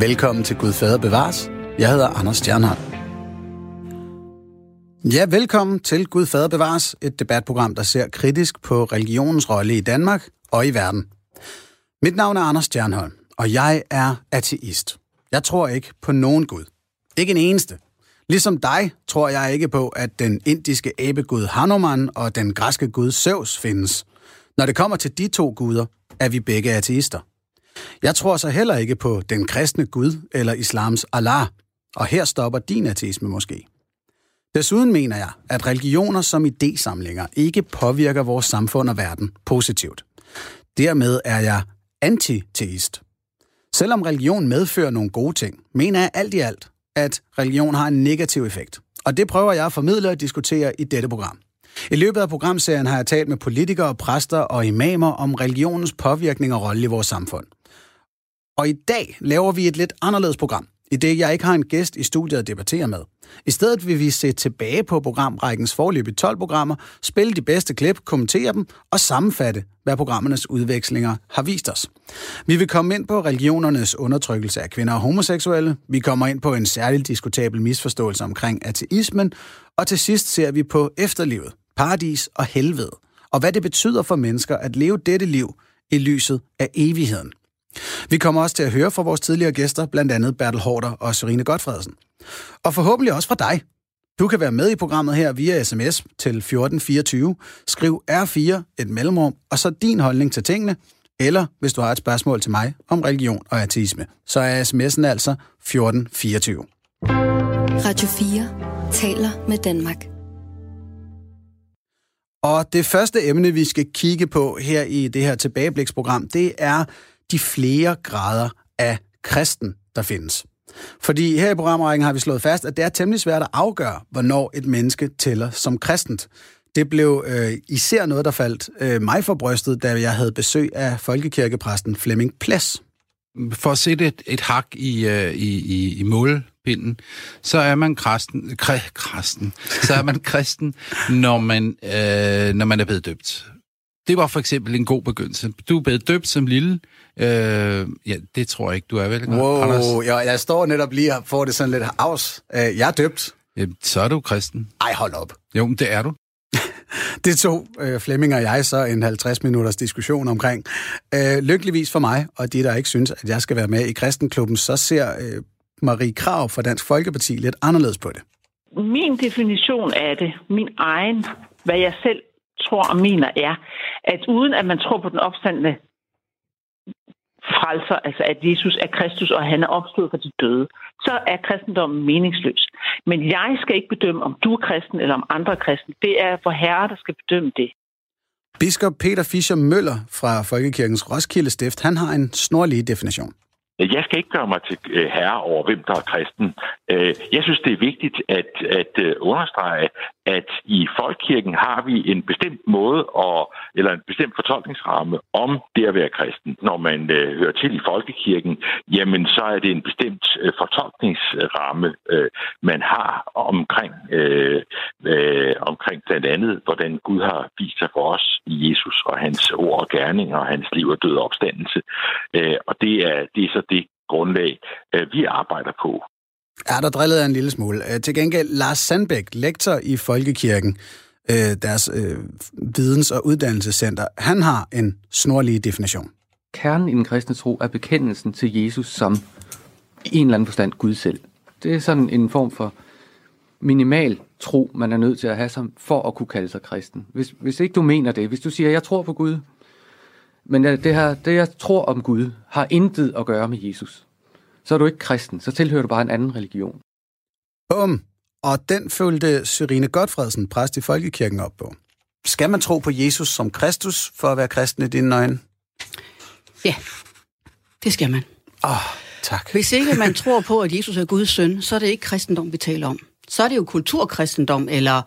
Velkommen til Gud Fader Bevares. Jeg hedder Anders Stjernholm. Ja, velkommen til Gud Fader Bevares, et debatprogram, der ser kritisk på religionens rolle i Danmark og i verden. Mit navn er Anders Stjernholm, og jeg er ateist. Jeg tror ikke på nogen Gud. Ikke en eneste. Ligesom dig tror jeg ikke på, at den indiske abegud Hanuman og den græske gud Zeus findes. Når det kommer til de to guder, er vi begge ateister. Jeg tror så heller ikke på den kristne Gud eller islams Allah, og her stopper din ateisme måske. Desuden mener jeg, at religioner som idésamlinger ikke påvirker vores samfund og verden positivt. Dermed er jeg antiteist. Selvom religion medfører nogle gode ting, mener jeg alt i alt, at religion har en negativ effekt. Og det prøver jeg at formidle og diskutere i dette program. I løbet af programserien har jeg talt med politikere, præster og imamer om religionens påvirkning og rolle i vores samfund. Og i dag laver vi et lidt anderledes program, i det jeg ikke har en gæst i studiet at debattere med. I stedet vil vi se tilbage på programrækkens forløb 12 programmer, spille de bedste klip, kommentere dem og sammenfatte, hvad programmernes udvekslinger har vist os. Vi vil komme ind på religionernes undertrykkelse af kvinder og homoseksuelle, vi kommer ind på en særligt diskutabel misforståelse omkring ateismen, og til sidst ser vi på efterlivet, paradis og helvede, og hvad det betyder for mennesker at leve dette liv i lyset af evigheden. Vi kommer også til at høre fra vores tidligere gæster, blandt andet Bertel Hårder og Serine Godfredsen. Og forhåbentlig også fra dig. Du kan være med i programmet her via sms til 1424. Skriv R4, et mellemrum, og så din holdning til tingene, eller hvis du har et spørgsmål til mig om religion og ateisme, så er sms'en altså 1424. Radio 4 taler med Danmark. Og det første emne, vi skal kigge på her i det her tilbagebliksprogram, det er de flere grader af kristen, der findes. Fordi her i programrækken har vi slået fast, at det er temmelig svært at afgøre, hvornår et menneske tæller som kristent. Det blev øh, især noget, der faldt øh, mig for brystet, da jeg havde besøg af folkekirkepræsten Flemming Ples. For at sætte et, et hak i, øh, i, i, i målpinden, så er man kristen, kræ, kristen, så er man kristen, når man, øh, når man er blevet døbt. Det var for eksempel en god begyndelse. Du er blevet døbt som lille. Øh, ja, det tror jeg ikke, du er vel? Wow, Anders? Jeg, jeg står netop lige og får det sådan lidt afs. Øh, jeg er døbt. Jamen, så er du kristen. Ej, hold op. Jo, men det er du. det tog øh, Flemming og jeg så en 50 minutters diskussion omkring. Øh, lykkeligvis for mig, og de, der ikke synes, at jeg skal være med i Kristenklubben, så ser øh, Marie Krav fra Dansk Folkeparti lidt anderledes på det. Min definition af det, min egen, hvad jeg selv tror og mener, er, at uden at man tror på den opstandende frelser, altså at Jesus er Kristus, og han er opstået fra de døde, så er kristendommen meningsløs. Men jeg skal ikke bedømme, om du er kristen eller om andre er kristen. Det er for herre, der skal bedømme det. Biskop Peter Fischer Møller fra Folkekirkens Roskilde Stift, han har en snorlig definition. Jeg skal ikke gøre mig til øh, herre over, hvem der er kristen. Øh, jeg synes, det er vigtigt at, at øh, understrege, at i folkekirken har vi en bestemt måde og, eller en bestemt fortolkningsramme om det at være kristen. Når man hører til i folkekirken, jamen så er det en bestemt fortolkningsramme, man har omkring, øh, øh, omkring blandt andet, hvordan Gud har vist sig for os i Jesus og hans ord og gerninger og hans liv og død og opstandelse. Og det er, det er så det grundlag, øh, vi arbejder på. Ja, der drillede jeg en lille smule. Øh, til gengæld, Lars Sandbæk, lektor i Folkekirken, øh, deres øh, videns- og uddannelsescenter, han har en snorlig definition. Kernen i den kristne tro er bekendelsen til Jesus som i en eller anden forstand Gud selv. Det er sådan en form for minimal tro, man er nødt til at have som, for at kunne kalde sig kristen. Hvis, hvis ikke du mener det, hvis du siger, jeg tror på Gud, men det, her, det jeg tror om Gud, har intet at gøre med Jesus, så er du ikke kristen, så tilhører du bare en anden religion. Bum! Og den følte Syrine Godfredsen, præst i Folkekirken, op på. Skal man tro på Jesus som Kristus for at være kristen i dine øjne? Ja, det skal man. Åh, oh, tak. Hvis ikke man tror på, at Jesus er Guds søn, så er det ikke kristendom, vi taler om. Så er det jo kulturkristendom, eller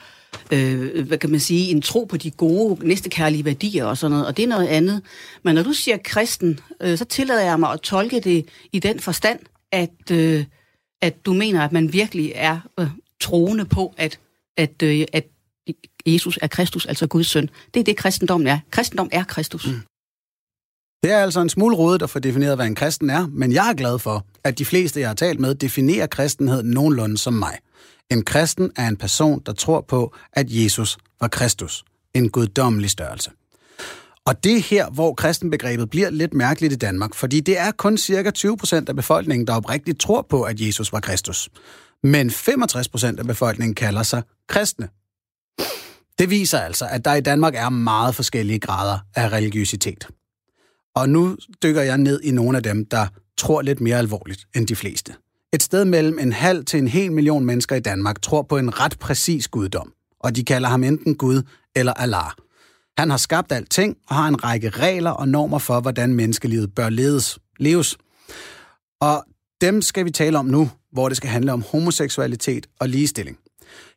øh, hvad kan man sige, en tro på de gode, næstekærlige værdier og sådan noget, og det er noget andet. Men når du siger kristen, øh, så tillader jeg mig at tolke det i den forstand, at, øh, at du mener, at man virkelig er øh, troende på, at, at, øh, at Jesus er Kristus, altså Guds søn. Det er det, kristendommen er. Kristendom er Kristus. Mm. Det er altså en smule rodet at få defineret, hvad en kristen er, men jeg er glad for, at de fleste, jeg har talt med, definerer kristenhed nogenlunde som mig. En kristen er en person, der tror på, at Jesus var Kristus. En guddommelig størrelse. Og det er her, hvor kristenbegrebet bliver lidt mærkeligt i Danmark, fordi det er kun cirka 20 procent af befolkningen, der oprigtigt tror på, at Jesus var Kristus. Men 65 procent af befolkningen kalder sig kristne. Det viser altså, at der i Danmark er meget forskellige grader af religiøsitet. Og nu dykker jeg ned i nogle af dem, der tror lidt mere alvorligt end de fleste. Et sted mellem en halv til en hel million mennesker i Danmark tror på en ret præcis guddom, og de kalder ham enten Gud eller Allah. Han har skabt alting og har en række regler og normer for, hvordan menneskelivet bør ledes, leves. Og dem skal vi tale om nu, hvor det skal handle om homoseksualitet og ligestilling.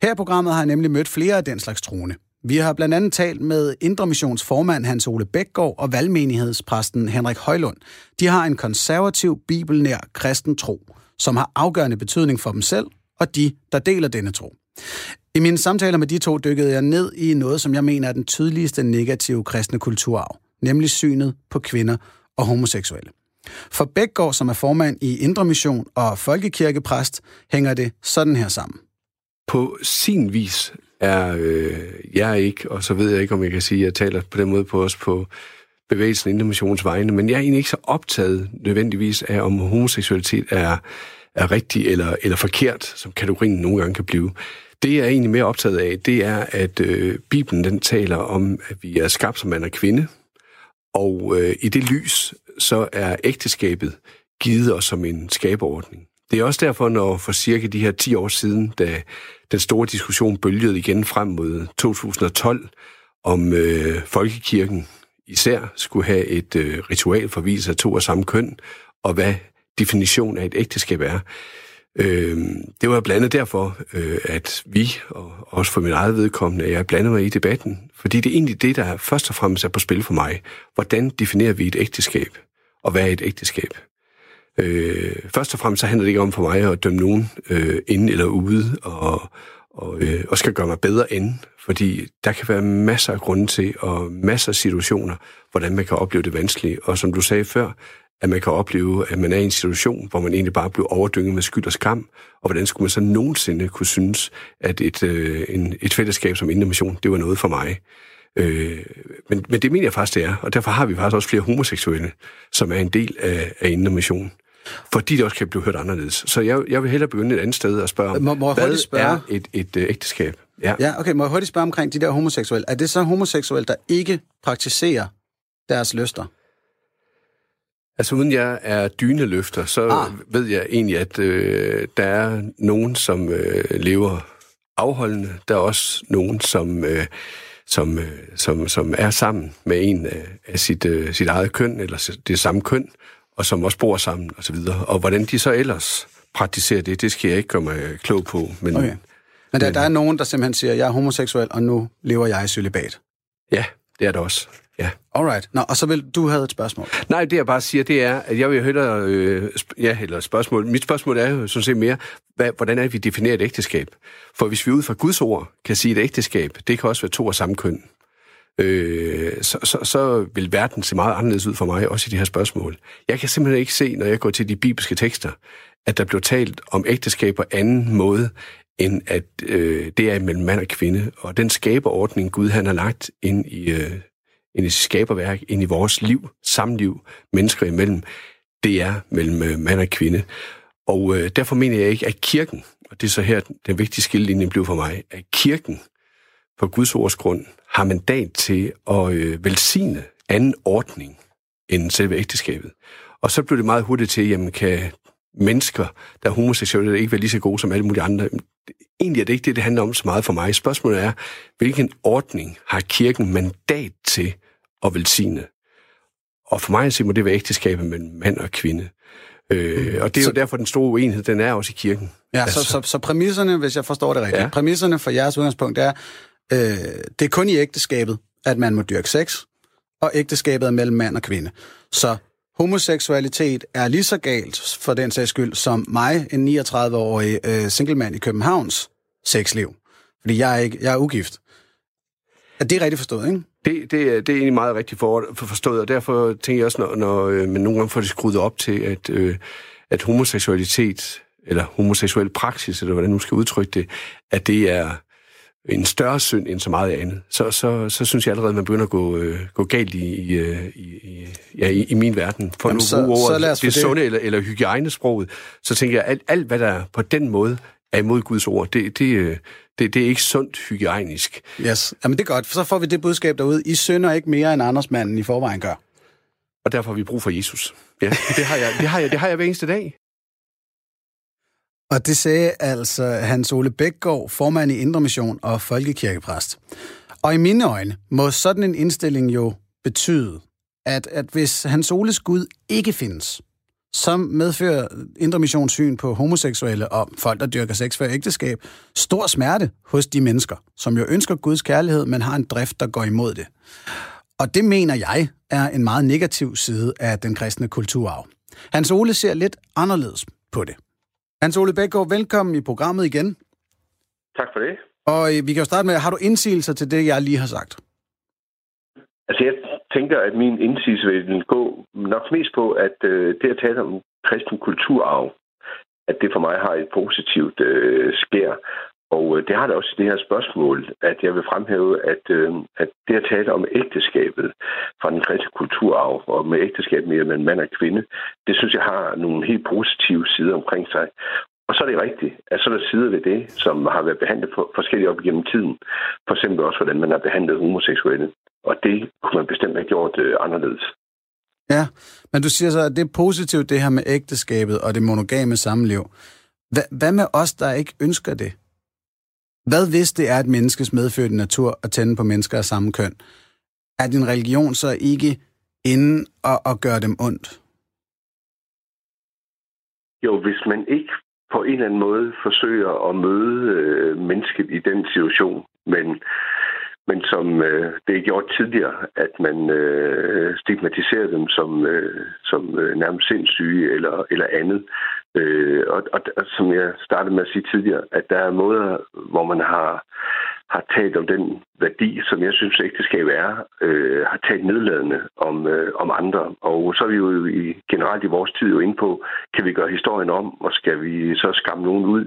Her i programmet har jeg nemlig mødt flere af den slags troende. Vi har blandt andet talt med Indre Missions formand Hans Ole Bækgaard og valgmenighedspræsten Henrik Højlund. De har en konservativ, bibelnær kristen tro, som har afgørende betydning for dem selv og de, der deler denne tro. I mine samtaler med de to dykkede jeg ned i noget, som jeg mener er den tydeligste negative kristne kulturarv, nemlig synet på kvinder og homoseksuelle. For Bækgaard, som er formand i Indre Mission og folkekirkepræst, hænger det sådan her sammen. På sin vis er øh, jeg ikke, og så ved jeg ikke, om jeg kan sige, at jeg taler på den måde på os på bevægelsen Indre Missions vegne, men jeg er egentlig ikke så optaget nødvendigvis af, om homoseksualitet er, er rigtig eller, eller forkert, som kategorien nogle gange kan blive. Det, jeg er egentlig mere optaget af, det er, at øh, Bibelen den taler om, at vi er skabt som mand og kvinde, og øh, i det lys, så er ægteskabet givet os som en skaberordning. Det er også derfor, når for cirka de her 10 år siden, da den store diskussion bølgede igen frem mod 2012, om øh, folkekirken især skulle have et øh, ritual for vis af to af samme køn, og hvad definition af et ægteskab er. Øh, det var blandt andet derfor, øh, at vi, og også for min eget vedkommende, jeg blandede mig i debatten. Fordi det er egentlig det, der først og fremmest er på spil for mig. Hvordan definerer vi et ægteskab? Og hvad er et ægteskab? Øh, først og fremmest så handler det ikke om for mig at dømme nogen øh, inde eller ude, og, og, øh, og skal gøre mig bedre end, fordi der kan være masser af grunde til, og masser af situationer, hvordan man kan opleve det vanskelige. Og som du sagde før, at man kan opleve, at man er i en situation, hvor man egentlig bare bliver overdynget med skyld og skam, og hvordan skulle man så nogensinde kunne synes, at et, øh, en, et fællesskab som Indermission, det var noget for mig. Øh, men, men det mener jeg faktisk, det er, og derfor har vi faktisk også flere homoseksuelle, som er en del af, af Indermission fordi det også kan blive hørt anderledes. Så jeg, jeg vil hellere begynde et andet sted og spørge, må, må hvad spørge? er et, et, et øh, ægteskab? Ja. ja, okay. Må jeg hurtigt spørge omkring de der homoseksuelle? Er det så homoseksuelle, der ikke praktiserer deres lyster? Altså uden jeg er dyneløfter, så ah. ved jeg egentlig, at øh, der er nogen, som øh, lever afholdende. Der er også nogen, som, øh, som, øh, som, som er sammen med en af, af sit, øh, sit eget køn, eller det samme køn, og som også bor sammen og så videre. Og hvordan de så ellers praktiserer det, det skal jeg ikke gøre mig klog på. Men, okay. men der, der er nogen, der simpelthen siger, jeg er homoseksuel, og nu lever jeg i celibat. Ja, det er det også. Ja. Alright. Nå, og så vil du have et spørgsmål. Nej, det jeg bare siger, det er, at jeg vil høre, øh, ja, eller spørgsmål. Mit spørgsmål er jo sådan set mere, hvad, hvordan er det, vi definerer et ægteskab? For hvis vi ud fra Guds ord kan sige, et ægteskab, det kan også være to af samme køn øh, så, så, så vil verden se meget anderledes ud for mig, også i de her spørgsmål. Jeg kan simpelthen ikke se, når jeg går til de bibelske tekster, at der blev talt om ægteskab på anden måde, end at øh, det er mellem mand og kvinde. Og den skaberordning, Gud han har lagt ind i, øh, ind i skaberværk, ind i vores liv, samliv, mennesker imellem, det er mellem øh, mand og kvinde. Og øh, derfor mener jeg ikke, at kirken, og det er så her, den vigtige skillelinje blev for mig, at kirken på Guds ords grund har mandat til at øh, velsigne anden ordning end selve ægteskabet. Og så blev det meget hurtigt til, jamen kan mennesker, der er homoseksuelle, ikke være lige så gode som alle mulige andre. Egentlig er det ikke det, det handler om så meget for mig. Spørgsmålet er, hvilken ordning har kirken mandat til at velsigne? Og for mig at se, må det være ægteskabet mellem mand og kvinde. Øh, og det er så, jo derfor, den store uenighed, den er også i kirken. Ja, altså. så, så, så præmisserne, hvis jeg forstår det rigtigt, ja. præmisserne for jeres udgangspunkt er, Øh, det er kun i ægteskabet, at man må dyrke sex, og ægteskabet er mellem mand og kvinde. Så homoseksualitet er lige så galt, for den sags skyld, som mig, en 39-årig øh, singlemand i Københavns sexliv. Fordi jeg er, ikke, jeg er ugift. Er det er rigtigt forstået, ikke? Det, det, er, det er egentlig meget rigtigt for, for forstået, og derfor tænker jeg også, når, når øh, man nogle gange får det skruet op til, at, øh, at homoseksualitet, eller homoseksuel praksis, eller hvordan nu skal udtrykke det, at det er en større synd end så meget andet, så, så, så synes jeg allerede, at man begynder at gå, øh, gå galt i, i, øh, i, ja, i, i min verden. For Jamen, nu så, ordet, det, det sunde eller, eller hygiejnesproget, så tænker jeg, at alt, alt, hvad der på den måde er imod Guds ord, det, det, øh, det, det er ikke sundt hygiejnisk. Yes. Jamen det er godt, for så får vi det budskab derude. I synder ikke mere end Anders manden i forvejen gør. Og derfor har vi brug for Jesus. Ja, det har jeg, det har jeg, det har jeg hver eneste dag. Og det sagde altså Hans Ole Bækgaard, formand i Indre Mission og folkekirkepræst. Og i mine øjne må sådan en indstilling jo betyde, at, at hvis Hans Oles Gud ikke findes, som medfører Indre Missions syn på homoseksuelle og folk, der dyrker sex før ægteskab, stor smerte hos de mennesker, som jo ønsker Guds kærlighed, men har en drift, der går imod det. Og det mener jeg er en meget negativ side af den kristne kulturarv. Hans Ole ser lidt anderledes på det. Hans Ole Bækgaard, velkommen i programmet igen. Tak for det. Og øh, vi kan jo starte med, har du indsigelser til det, jeg lige har sagt? Altså, jeg tænker, at min indsigelse vil gå nok mest på, at øh, det at tale om kristen kulturarv, at det for mig har et positivt øh, skær. Og øh, det har det også i det her spørgsmål, at jeg vil fremhæve, at, øh, at det at tale om ægteskabet fra den kristne kulturarv, og med ægteskab mere mellem mand og kvinde, det synes jeg har nogle helt positive sider omkring sig. Og så er det rigtigt, at så er der sider ved det, som har været behandlet på forskellige op gennem tiden. For eksempel også, hvordan man har behandlet homoseksuelle. Og det kunne man bestemt have gjort øh, anderledes. Ja, men du siger så, at det er positivt, det her med ægteskabet og det monogame samliv. Hvad med os, der ikke ønsker det? Hvad hvis det er et menneskes medfødte natur at tænde på mennesker af samme køn? Er din religion så ikke inde og, og gøre dem ondt? Jo, hvis man ikke på en eller anden måde forsøger at møde øh, mennesket i den situation, men men som øh, det er gjort tidligere, at man øh, stigmatiserer dem som, øh, som øh, nærmest sindssyge eller, eller andet. Øh, og, og, og som jeg startede med at sige tidligere, at der er måder, hvor man har har talt om den værdi, som jeg synes ægteskab er, øh, har talt nedladende om, øh, om andre. Og så er vi jo i, generelt i vores tid jo inde på, kan vi gøre historien om, og skal vi så skamme nogen ud?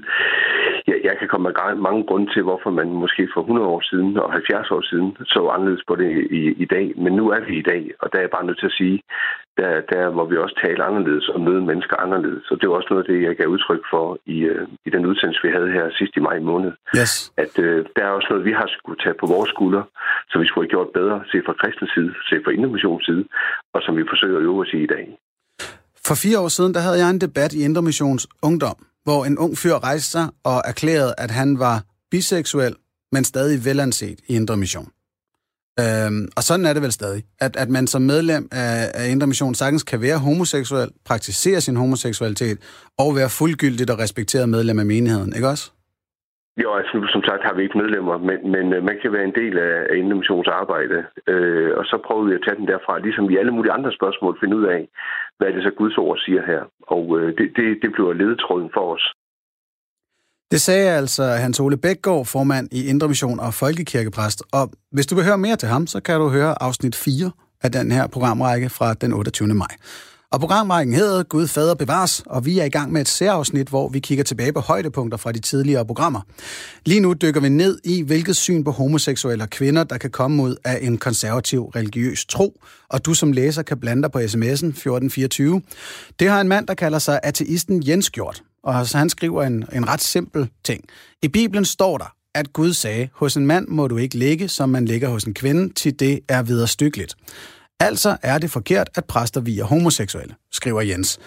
Jeg, jeg kan komme med mange grunde til, hvorfor man måske for 100 år siden og 70 år siden så anderledes på det i, i dag. Men nu er vi i dag, og der er jeg bare nødt til at sige, der, der må vi også tale anderledes og møde mennesker anderledes. Og det var også noget af det, jeg gav udtryk for i, øh, i den udsendelse, vi havde her sidst i maj måned. Yes. At øh, der er også noget, vi har skulle tage på vores skulder, som vi skulle have gjort bedre, se fra kristens side, se fra Indremissions side, og som vi forsøger at øve os i i dag. For fire år siden, der havde jeg en debat i Indremissions Ungdom, hvor en ung fyr rejste sig og erklærede, at han var biseksuel, men stadig velanset i Indre Mission. Øhm, og sådan er det vel stadig, at, at man som medlem af, af Indre Mission sagtens kan være homoseksuel, praktisere sin homoseksualitet, og være fuldgyldigt og respekteret medlem af menigheden, ikke også? Jo, altså som sagt har vi ikke medlemmer, men, men øh, man kan være en del af, af Indre arbejde, øh, og så prøver vi at tage den derfra, ligesom i alle mulige andre spørgsmål, finde ud af, hvad det så Guds ord siger her. Og øh, det, det, det bliver ledetråden for os. Det sagde altså Hans Ole Bækgaard, formand i Indre Mission og Folkekirkepræst. Og hvis du vil høre mere til ham, så kan du høre afsnit 4 af den her programrække fra den 28. maj. Og programrækken hedder Gud Fader Bevares, og vi er i gang med et særafsnit, hvor vi kigger tilbage på højdepunkter fra de tidligere programmer. Lige nu dykker vi ned i, hvilket syn på homoseksuelle og kvinder, der kan komme ud af en konservativ religiøs tro. Og du som læser kan blande dig på sms'en 1424. Det har en mand, der kalder sig ateisten Jens gjort. Og så han skriver en, en ret simpel ting. I Bibelen står der, at Gud sagde, hos en mand må du ikke ligge, som man ligger hos en kvinde, til det er videre stykkeligt. Altså er det forkert, at præster viger homoseksuelle, skriver Jens.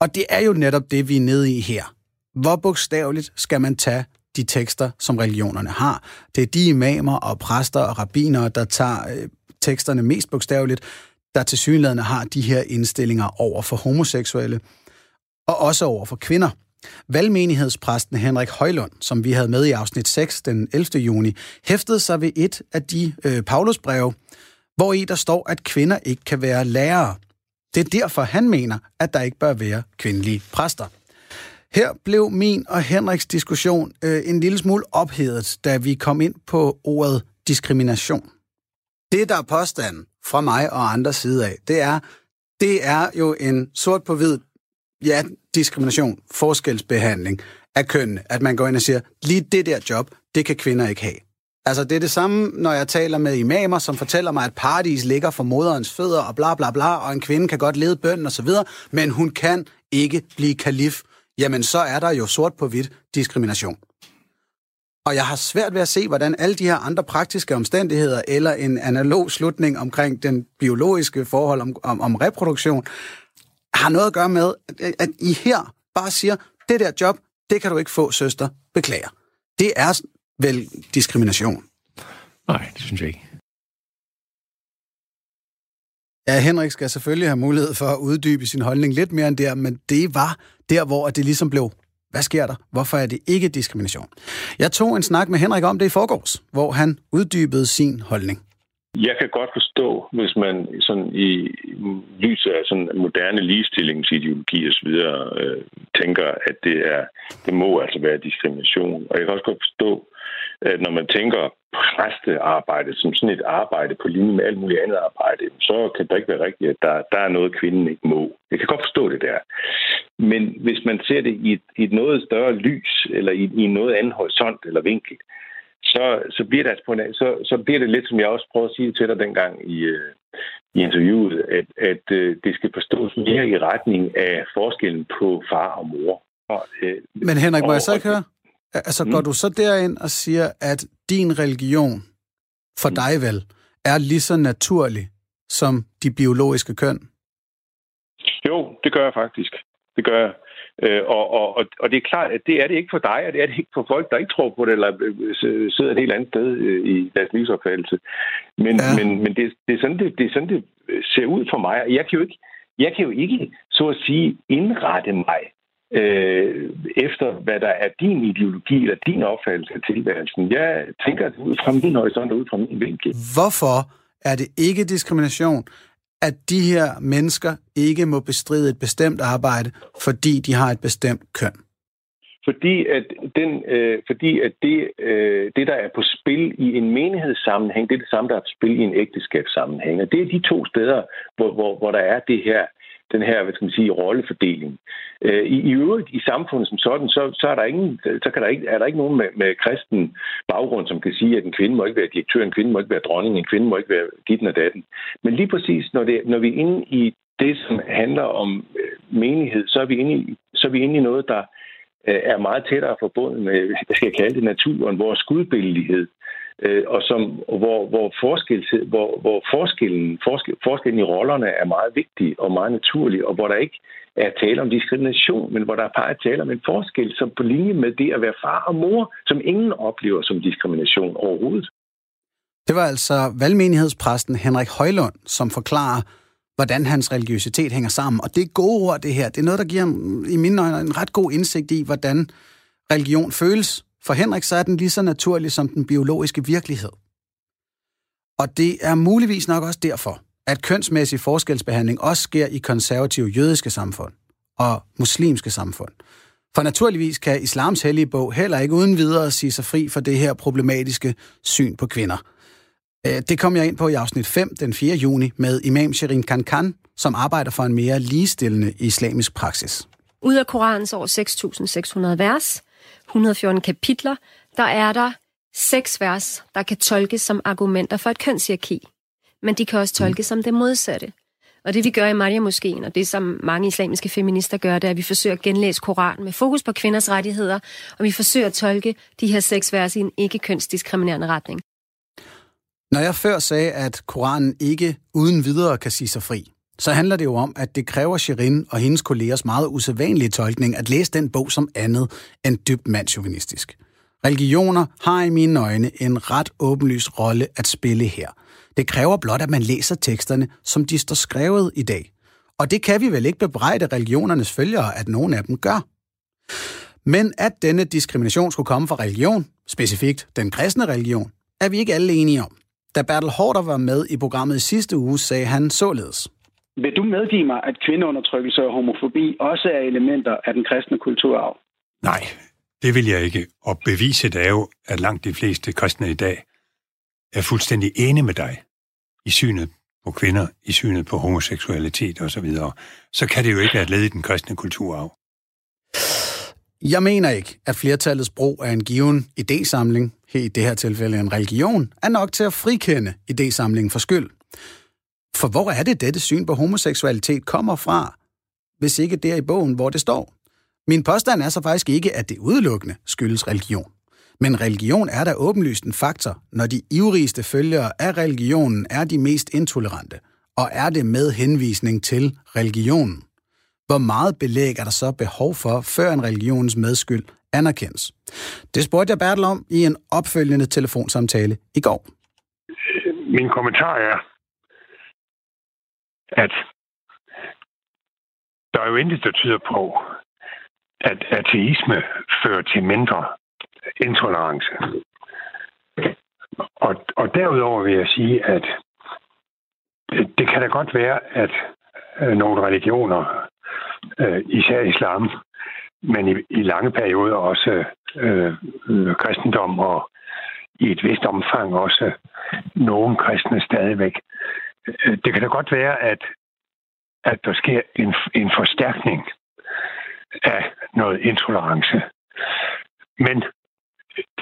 Og det er jo netop det, vi er nede i her. Hvor bogstaveligt skal man tage de tekster, som religionerne har? Det er de imamer og præster og rabbinere, der tager øh, teksterne mest bogstaveligt, der til synligheden har de her indstillinger over for homoseksuelle, og også over for kvinder. Valgmenighedspræsten Henrik Højlund, som vi havde med i afsnit 6 den 11. juni, hæftede sig ved et af de øh, Paulusbreve, hvor i der står, at kvinder ikke kan være lærere. Det er derfor, han mener, at der ikke bør være kvindelige præster. Her blev min og Henriks diskussion øh, en lille smule ophedet, da vi kom ind på ordet diskrimination. Det, der er påstanden fra mig og andre side af, det er, det er jo en sort på hvid, ja, diskrimination, forskelsbehandling af kønnene. At man går ind og siger, lige det der job, det kan kvinder ikke have. Altså, det er det samme, når jeg taler med imamer, som fortæller mig, at paradis ligger for moderens fødder og bla bla bla, og en kvinde kan godt lede bønden og så videre, men hun kan ikke blive kalif. Jamen, så er der jo sort på hvidt diskrimination. Og jeg har svært ved at se, hvordan alle de her andre praktiske omstændigheder, eller en analog slutning omkring den biologiske forhold om, om, om reproduktion, har noget at gøre med, at I her bare siger, det der job, det kan du ikke få, søster. Beklager. Det er vel diskrimination. Nej, det synes jeg ikke. Ja, Henrik skal selvfølgelig have mulighed for at uddybe sin holdning lidt mere end der, men det var der, hvor det ligesom blev, hvad sker der? Hvorfor er det ikke diskrimination? Jeg tog en snak med Henrik om det i forgårs, hvor han uddybede sin holdning. Jeg kan godt forstå, hvis man sådan i lyset af sådan moderne ligestillingsideologi og så videre, øh, tænker, at det, er, det må altså være diskrimination. Og jeg kan også godt forstå, at når man tænker præstearbejde som sådan et arbejde på linje med alt muligt andet arbejde, så kan det ikke være rigtigt, at der, der er noget, kvinden ikke må. Jeg kan godt forstå det der. Men hvis man ser det i et, i et noget større lys, eller i, i noget andet horisont eller vinkel, så, så, bliver det altså på en, så, så bliver det lidt, som jeg også prøvede at sige til dig dengang i, øh, i interviewet, at, at øh, det skal forstås mere i retning af forskellen på far og mor. Og, øh, Men Henrik, må og, jeg så ikke høre? Altså, mm. går du så derind og siger, at din religion for mm. dig vel er lige så naturlig som de biologiske køn? Jo, det gør jeg faktisk. Det gør jeg. Øh, og, og, og det er klart, at det er det ikke for dig, og det er det ikke for folk, der ikke tror på det, eller øh, sidder et helt andet sted øh, i deres livsopfattelse. Men, ja. men, men det, det, er sådan, det, det er sådan, det ser ud for mig. Jeg kan jo ikke, jeg kan jo ikke så at sige, indrette mig øh, efter, hvad der er din ideologi eller din opfattelse af tilværelsen. Jeg tænker det ud fra min horisont og ud fra min vinkel. Hvorfor er det ikke diskrimination, at de her mennesker ikke må bestride et bestemt arbejde, fordi de har et bestemt køn? Fordi at, den, øh, fordi at det, øh, det, der er på spil i en menighedssammenhæng, det er det samme, der er på spil i en ægteskabssammenhæng. Og det er de to steder, hvor, hvor, hvor der er det her den her, hvad skal man sige, rollefordeling. Øh, I, I øvrigt i samfundet som sådan, så, så, er, der ingen, så kan der ikke, er der ikke nogen med, med kristen baggrund, som kan sige, at en kvinde må ikke være direktør, en kvinde må ikke være dronning, en kvinde må ikke være ditten og datten. Men lige præcis, når, det, når vi er inde i det, som handler om øh, menighed, så er vi inde i, så er vi inde i noget, der øh, er meget tættere forbundet med, jeg skal kalde det naturen, vores gudbillighed, øh, og som, hvor, hvor, forskel, hvor, hvor forskellen, forskel, forskellen i rollerne er meget vigtig og meget naturlig, og hvor der ikke er tale om diskrimination, men hvor der er bare tale om en forskel, som på linje med det at være far og mor, som ingen oplever som diskrimination overhovedet. Det var altså valgmenighedspræsten Henrik Højlund, som forklarer, hvordan hans religiøsitet hænger sammen. Og det er gode ord, det her. Det er noget, der giver i mine øjne en ret god indsigt i, hvordan religion føles for Henrik så er den lige så naturlig som den biologiske virkelighed. Og det er muligvis nok også derfor, at kønsmæssig forskelsbehandling også sker i konservative jødiske samfund og muslimske samfund. For naturligvis kan islams hellige bog heller ikke uden videre sige sig fri for det her problematiske syn på kvinder. Øh, det kom jeg ind på i afsnit 5 den 4. juni med imam Shirin Kankan, som arbejder for en mere ligestillende islamisk praksis. Ud af Koranens over 6.600 vers 114 kapitler, der er der seks vers, der kan tolkes som argumenter for et kønshierarki. Men de kan også tolkes som det modsatte. Og det vi gør i Maria Moskeen, og det som mange islamiske feminister gør, det er, at vi forsøger at genlæse Koranen med fokus på kvinders rettigheder, og vi forsøger at tolke de her seks vers i en ikke-kønsdiskriminerende retning. Når jeg før sagde, at Koranen ikke uden videre kan sige sig fri, så handler det jo om, at det kræver Shirin og hendes kollegers meget usædvanlige tolkning at læse den bog som andet end dybt mandsjuvenistisk. Religioner har i mine øjne en ret åbenlys rolle at spille her. Det kræver blot, at man læser teksterne, som de står skrevet i dag. Og det kan vi vel ikke bebrejde religionernes følgere, at nogen af dem gør. Men at denne diskrimination skulle komme fra religion, specifikt den kristne religion, er vi ikke alle enige om. Da Bertel Hårder var med i programmet i sidste uge, sagde han således. Vil du medgive mig, at kvindeundertrykkelse og homofobi også er elementer af den kristne kulturarv? Nej, det vil jeg ikke. Og beviset er jo, at langt de fleste kristne i dag er fuldstændig enige med dig. i synet på kvinder, i synet på homoseksualitet osv., så, så kan det jo ikke være et led i den kristne kulturarv. Jeg mener ikke, at flertallets brug af en given idésamling, her i det her tilfælde en religion, er nok til at frikende idésamlingen for skyld. For hvor er det dette syn på homoseksualitet kommer fra, hvis ikke det er i bogen, hvor det står? Min påstand er så faktisk ikke, at det udelukkende skyldes religion. Men religion er da åbenlyst en faktor, når de ivrigste følgere af religionen er de mest intolerante, og er det med henvisning til religionen. Hvor meget belæg er der så behov for, før en religionens medskyld anerkendes? Det spurgte jeg Bertel om i en opfølgende telefonsamtale i går. Min kommentar er, at der er jo intet, der tyder på, at ateisme fører til mindre intolerance. Og, og derudover vil jeg sige, at det kan da godt være, at øh, nogle religioner, øh, især islam, men i, i lange perioder også øh, øh, kristendom og i et vist omfang også nogle kristne stadigvæk. Det kan da godt være, at, at der sker en, en forstærkning af noget intolerance. Men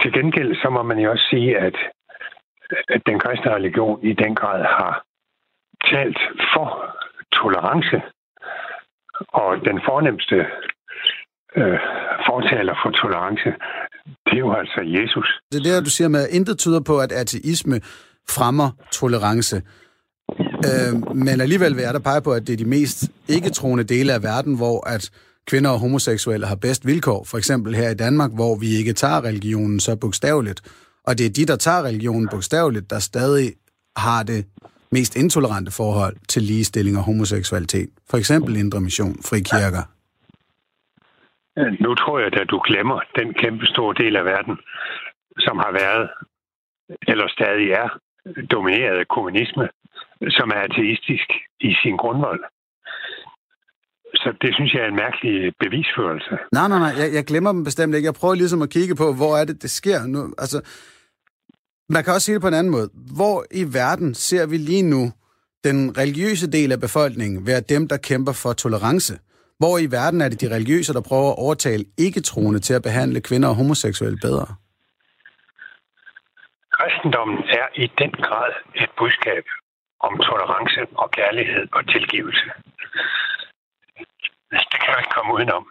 til gengæld så må man jo også sige, at, at den kristne religion i den grad har talt for tolerance. Og den fornemmeste øh, fortaler for tolerance, det er jo altså Jesus. Det er det, du siger med, at intet tyder på, at ateisme fremmer tolerance. Øh, men alligevel vil jeg da pege på, at det er de mest ikke-troende dele af verden, hvor at kvinder og homoseksuelle har bedst vilkår. For eksempel her i Danmark, hvor vi ikke tager religionen så bogstaveligt. Og det er de, der tager religionen bogstaveligt, der stadig har det mest intolerante forhold til ligestilling og homoseksualitet. For eksempel Indre Mission, frikirker. Nu tror jeg, at du glemmer den kæmpe store del af verden, som har været, eller stadig er, domineret af kommunisme, som er ateistisk i sin grundvold. Så det synes jeg er en mærkelig bevisførelse. Nej, nej, nej, jeg, jeg glemmer dem bestemt ikke. Jeg prøver ligesom at kigge på, hvor er det, det sker nu. Altså, man kan også sige det på en anden måde. Hvor i verden ser vi lige nu den religiøse del af befolkningen være dem, der kæmper for tolerance? Hvor i verden er det de religiøse, der prøver at overtale ikke-troende til at behandle kvinder og homoseksuelle bedre? Kristendommen er i den grad et budskab om tolerance og kærlighed og tilgivelse. Det kan jeg ikke komme udenom.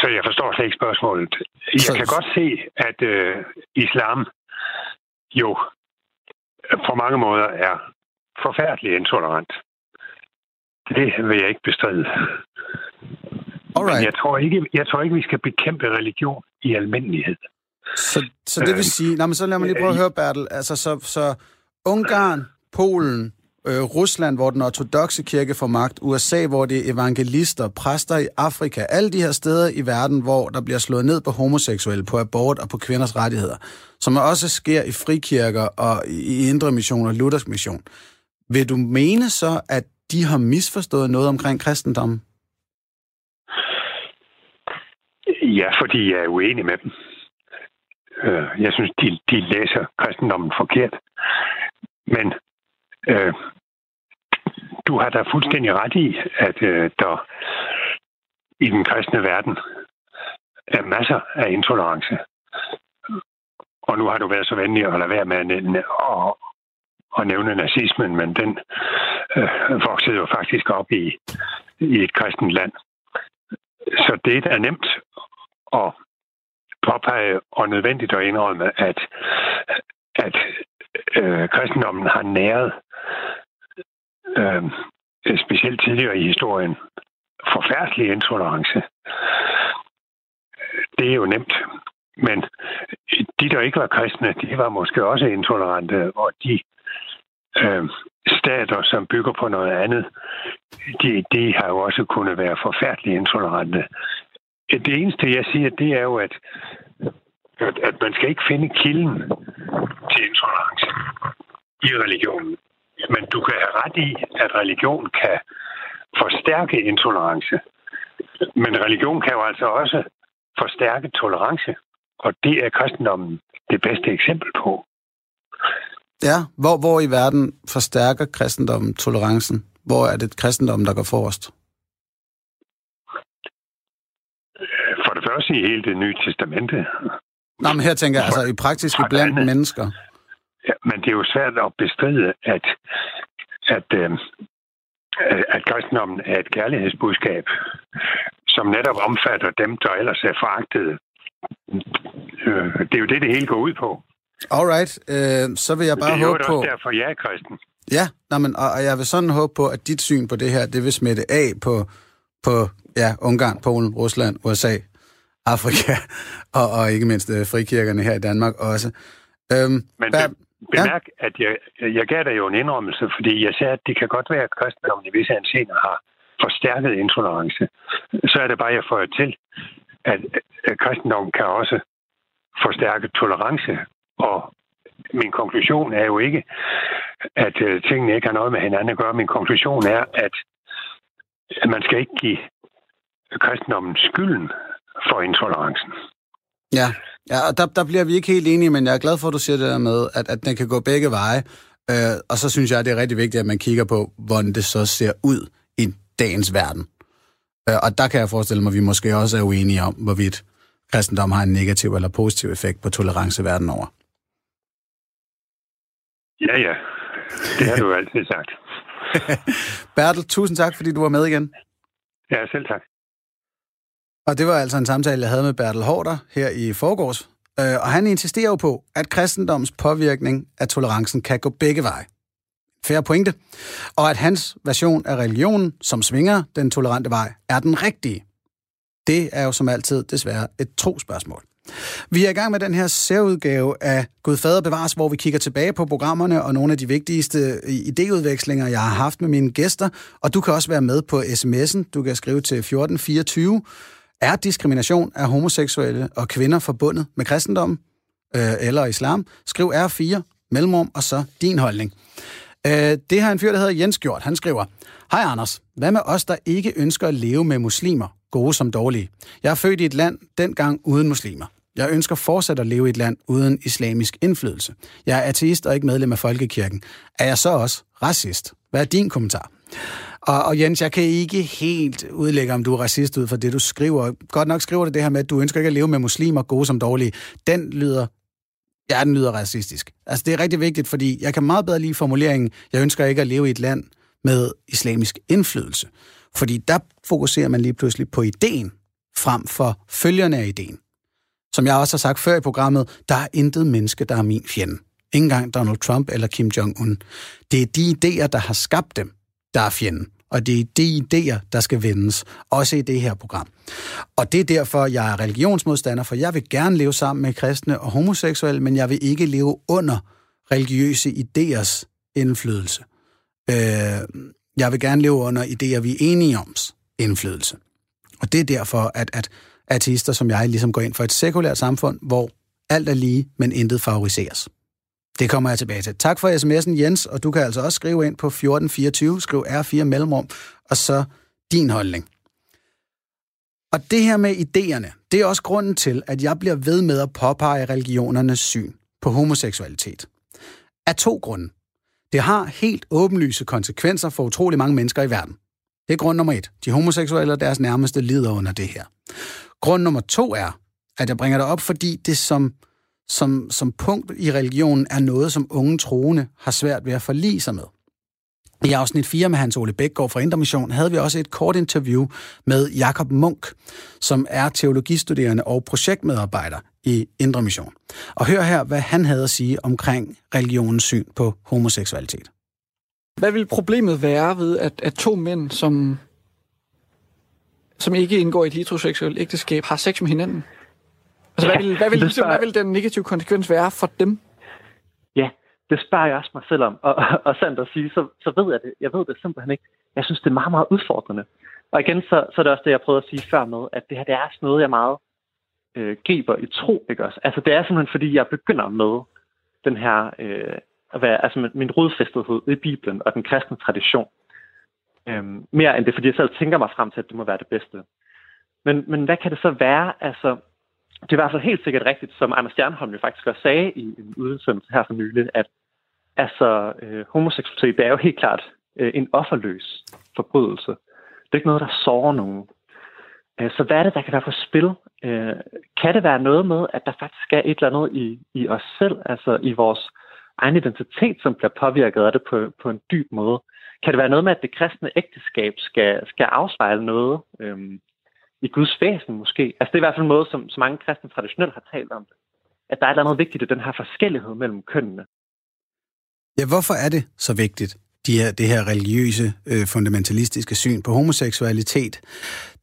Så jeg forstår slet ikke spørgsmålet. Jeg kan godt se, at øh, islam jo på mange måder er forfærdelig intolerant. Det vil jeg ikke bestride. Alright. Men jeg tror, ikke, jeg tror ikke, vi skal bekæmpe religion i almindelighed. Så, så det vil sige... Nå, men så lad mig lige prøve at høre, Bertel. Altså, så, så Ungarn, Polen, øh, Rusland, hvor den ortodoxe kirke får magt, USA, hvor det er evangelister, præster i Afrika, alle de her steder i verden, hvor der bliver slået ned på homoseksuelle, på abort og på kvinders rettigheder, som også sker i frikirker og i Indre Mission og Luthersk Mission. Vil du mene så, at de har misforstået noget omkring kristendommen? Ja, fordi jeg er uenig med dem. Øh, jeg synes, de, de læser kristendommen forkert. Men øh, du har da fuldstændig ret i, at øh, der i den kristne verden er masser af intolerance. Og nu har du været så venlig at lade være med at, og, at nævne nazismen, men den øh, voksede jo faktisk op i, i et kristent land. Så det er nemt at påpege og nødvendigt at indrømme, at, at øh, kristendommen har næret øh, specielt tidligere i historien forfærdelig intolerance. Det er jo nemt. Men de, der ikke var kristne, de var måske også intolerante, og de øh, stater, som bygger på noget andet, de, de har jo også kunnet være forfærdeligt intolerante. Det eneste, jeg siger, det er jo, at, at, at man skal ikke finde kilden til intolerance i religionen. Men du kan have ret i, at religion kan forstærke intolerance. Men religion kan jo altså også forstærke tolerance. Og det er kristendommen det bedste eksempel på. Ja, hvor, hvor i verden forstærker kristendommen tolerancen? Hvor er det kristendommen, der går forrest? For det første i hele det nye testamente. Nå, men her tænker jeg altså i praktiske blandt mennesker. Ja, men det er jo svært at bestride, at, at, øh, at kristendommen er et kærlighedsbudskab, som netop omfatter dem, der ellers er foragtede. Øh, det er jo det, det hele går ud på. Alright, øh, så vil jeg bare det er håbe jo på... også derfor, jeg er kristen. Ja, nej, men, og, og jeg vil sådan håbe på, at dit syn på det her, det vil smitte af på, på ja, Ungarn, Polen, Rusland, USA, Afrika og, og ikke mindst øh, frikirkerne her i Danmark også. Øhm, Men hvad, be- bemærk, ja. at jeg, jeg gav dig jo en indrømmelse, fordi jeg sagde, at det kan godt være, at kristendommen i visse ansener har forstærket intolerance. Så er det bare, jeg får til, at, at kristendommen kan også forstærke tolerance. Og min konklusion er jo ikke, at øh, tingene ikke har noget med hinanden at gøre. Min konklusion er, at at man skal ikke give kristendommen skylden for intolerancen. Ja, ja og der, der bliver vi ikke helt enige, men jeg er glad for, at du siger det der med, at, at den kan gå begge veje. Øh, og så synes jeg, det er rigtig vigtigt, at man kigger på, hvordan det så ser ud i dagens verden. Øh, og der kan jeg forestille mig, at vi måske også er uenige om, hvorvidt kristendom har en negativ eller positiv effekt på tolerance verden over. Ja, ja. Det har du altid sagt. Bertel, tusind tak, fordi du var med igen. Ja, selv tak. Og det var altså en samtale, jeg havde med Bertel Hårder her i forgårs. Øh, og han insisterer jo på, at kristendoms påvirkning af tolerancen kan gå begge veje. Færre pointe. Og at hans version af religionen, som svinger den tolerante vej, er den rigtige. Det er jo som altid desværre et trospørgsmål. Vi er i gang med den her særudgave af Gud Fader Bevares, hvor vi kigger tilbage på programmerne og nogle af de vigtigste øh, idéudvekslinger, jeg har haft med mine gæster. Og du kan også være med på sms'en. Du kan skrive til 1424. Er diskrimination af homoseksuelle og kvinder forbundet med kristendommen øh, eller islam? Skriv R4, mellemrum, og så din holdning. Øh, det har en fyr, der hedder Jens gjort. Han skriver, Hej Anders, hvad med os, der ikke ønsker at leve med muslimer, gode som dårlige? Jeg er født i et land dengang uden muslimer. Jeg ønsker fortsat at leve i et land uden islamisk indflydelse. Jeg er ateist og ikke medlem af Folkekirken. Er jeg så også racist? Hvad er din kommentar? Og, og Jens, jeg kan ikke helt udlægge, om du er racist ud fra det, du skriver. Godt nok skriver du det her med, at du ønsker ikke at leve med muslimer, gode som dårlige. Den lyder Ja, den lyder racistisk. Altså, det er rigtig vigtigt, fordi jeg kan meget bedre lide formuleringen, jeg ønsker ikke at leve i et land med islamisk indflydelse. Fordi der fokuserer man lige pludselig på ideen, frem for følgerne af ideen. Som jeg også har sagt før i programmet, der er intet menneske, der er min fjende. Ingen gang Donald Trump eller Kim Jong-un. Det er de idéer, der har skabt dem, der er fjenden. Og det er de idéer, der skal vendes, også i det her program. Og det er derfor, jeg er religionsmodstander, for jeg vil gerne leve sammen med kristne og homoseksuelle, men jeg vil ikke leve under religiøse idéers indflydelse. Øh, jeg vil gerne leve under idéer, vi er enige om indflydelse. Og det er derfor, at, at artister som jeg ligesom går ind for et sekulært samfund, hvor alt er lige, men intet favoriseres. Det kommer jeg tilbage til. Tak for sms'en, Jens, og du kan altså også skrive ind på 1424, skriv R4 mellemrum, og så din holdning. Og det her med idéerne, det er også grunden til, at jeg bliver ved med at påpege religionernes syn på homoseksualitet. Af to grunde. Det har helt åbenlyse konsekvenser for utrolig mange mennesker i verden. Det er grund nummer et. De homoseksuelle og deres nærmeste lider under det her. Grund nummer to er, at jeg bringer det op, fordi det som, som, som punkt i religionen er noget, som unge troende har svært ved at forlige sig med. I afsnit 4 med Hans Ole Bækgaard fra Indre Mission havde vi også et kort interview med Jakob Munk, som er teologistuderende og projektmedarbejder i Indre Mission. Og hør her, hvad han havde at sige omkring religionens syn på homoseksualitet. Hvad vil problemet være ved, at, at to mænd, som, som ikke indgår i et heteroseksuelt ægteskab, har sex med hinanden? Altså, hvad vil, hvad vil, ligesom, hvad vil den negative konsekvens være for dem? Ja, det spørger jeg også mig selv om. Og, og, og sandt at sige, så, så ved jeg det. Jeg ved det simpelthen ikke. Jeg synes, det er meget, meget udfordrende. Og igen, så, så er det også det, jeg prøvede at sige før med, at det her, det er sådan noget, jeg meget øh, griber i tro, ikke også? Altså, det er simpelthen, fordi jeg begynder med den her, øh, at være, altså min rodfæstethed i Bibelen og den kristne tradition. Øhm, mere end det, fordi jeg selv tænker mig frem til, at det må være det bedste. Men, men hvad kan det så være? Altså, det er i hvert fald helt sikkert rigtigt, som Anders Stjernholm jo faktisk også sagde i en udsendelse her for nylig, at Altså, øh, homoseksualitet, det er jo helt klart øh, en offerløs forbrydelse. Det er ikke noget, der sårer nogen. Øh, så hvad er det, der kan være på spil? Øh, kan det være noget med, at der faktisk er et eller andet i, i os selv, altså i vores egen identitet, som bliver påvirket af det på, på en dyb måde? Kan det være noget med, at det kristne ægteskab skal, skal afspejle noget Øh, i Guds væsen måske? Altså det er i hvert fald en måde, som, som mange kristne traditionelt har talt om det. At der er et eller andet vigtigt i den her forskellighed mellem kønnene. Ja, hvorfor er det så vigtigt? de her, det her religiøse, øh, fundamentalistiske syn på homoseksualitet.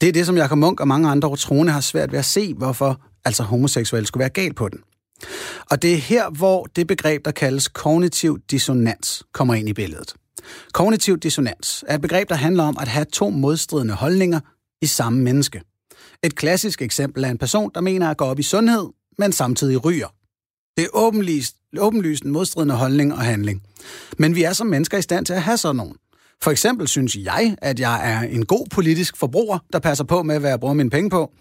Det er det, som Jakob Munk og mange andre troende har svært ved at se, hvorfor altså homoseksuelle skulle være galt på den. Og det er her, hvor det begreb, der kaldes kognitiv dissonans, kommer ind i billedet. Kognitiv dissonans er et begreb, der handler om at have to modstridende holdninger i samme menneske. Et klassisk eksempel er en person, der mener at gå op i sundhed, men samtidig ryger. Det er åbenlyst, åbenlyst en modstridende holdning og handling. Men vi er som mennesker i stand til at have sådan nogen. For eksempel synes jeg, at jeg er en god politisk forbruger, der passer på med, hvad jeg bruger mine penge på.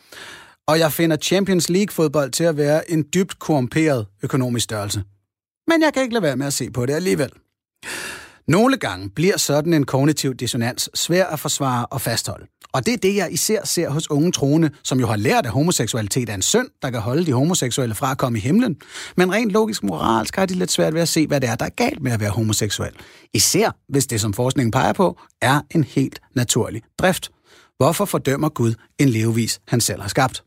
Og jeg finder Champions League-fodbold til at være en dybt korrumperet økonomisk størrelse. Men jeg kan ikke lade være med at se på det alligevel. Nogle gange bliver sådan en kognitiv dissonans svær at forsvare og fastholde. Og det er det, jeg især ser hos unge troende, som jo har lært, at homoseksualitet er en synd, der kan holde de homoseksuelle fra at komme i himlen. Men rent logisk moralsk har de lidt svært ved at se, hvad det er, der er galt med at være homoseksuel. Især hvis det, som forskningen peger på, er en helt naturlig drift. Hvorfor fordømmer Gud en levevis, han selv har skabt?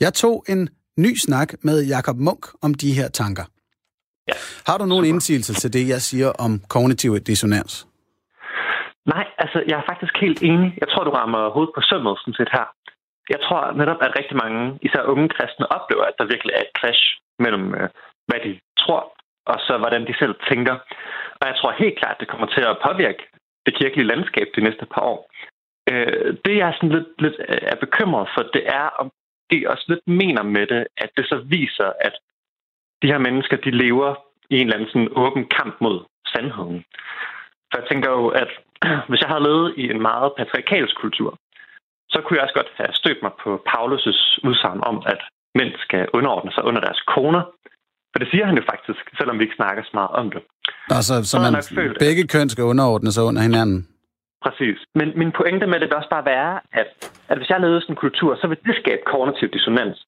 Jeg tog en ny snak med Jakob Munk om de her tanker. Ja. Har du nogen indsigelse til det, jeg siger om kognitiv dissonans? Nej, altså jeg er faktisk helt enig. Jeg tror, du rammer hovedet på sømmet sådan set her. Jeg tror netop, at rigtig mange, især unge kristne, oplever, at der virkelig er et clash mellem, øh, hvad de tror, og så hvordan de selv tænker. Og jeg tror helt klart, at det kommer til at påvirke det kirkelige landskab de næste par år. Øh, det, jeg er sådan lidt, lidt øh, er bekymret for, det er, om de også lidt mener med det, at det så viser, at de her mennesker, de lever i en eller anden sådan åben kamp mod sandheden. For jeg tænker jo, at hvis jeg havde levet i en meget patriarkalsk kultur, så kunne jeg også godt have stødt mig på Paulus' udsagn om, at mænd skal underordne sig under deres koner. For det siger han jo faktisk, selvom vi ikke snakker så meget om det. Altså, så, så man, følt, begge køn skal underordne sig under hinanden? Præcis. Men min pointe med det vil også bare være, at, at hvis jeg levede sådan en kultur, så vil det skabe kognitiv dissonans.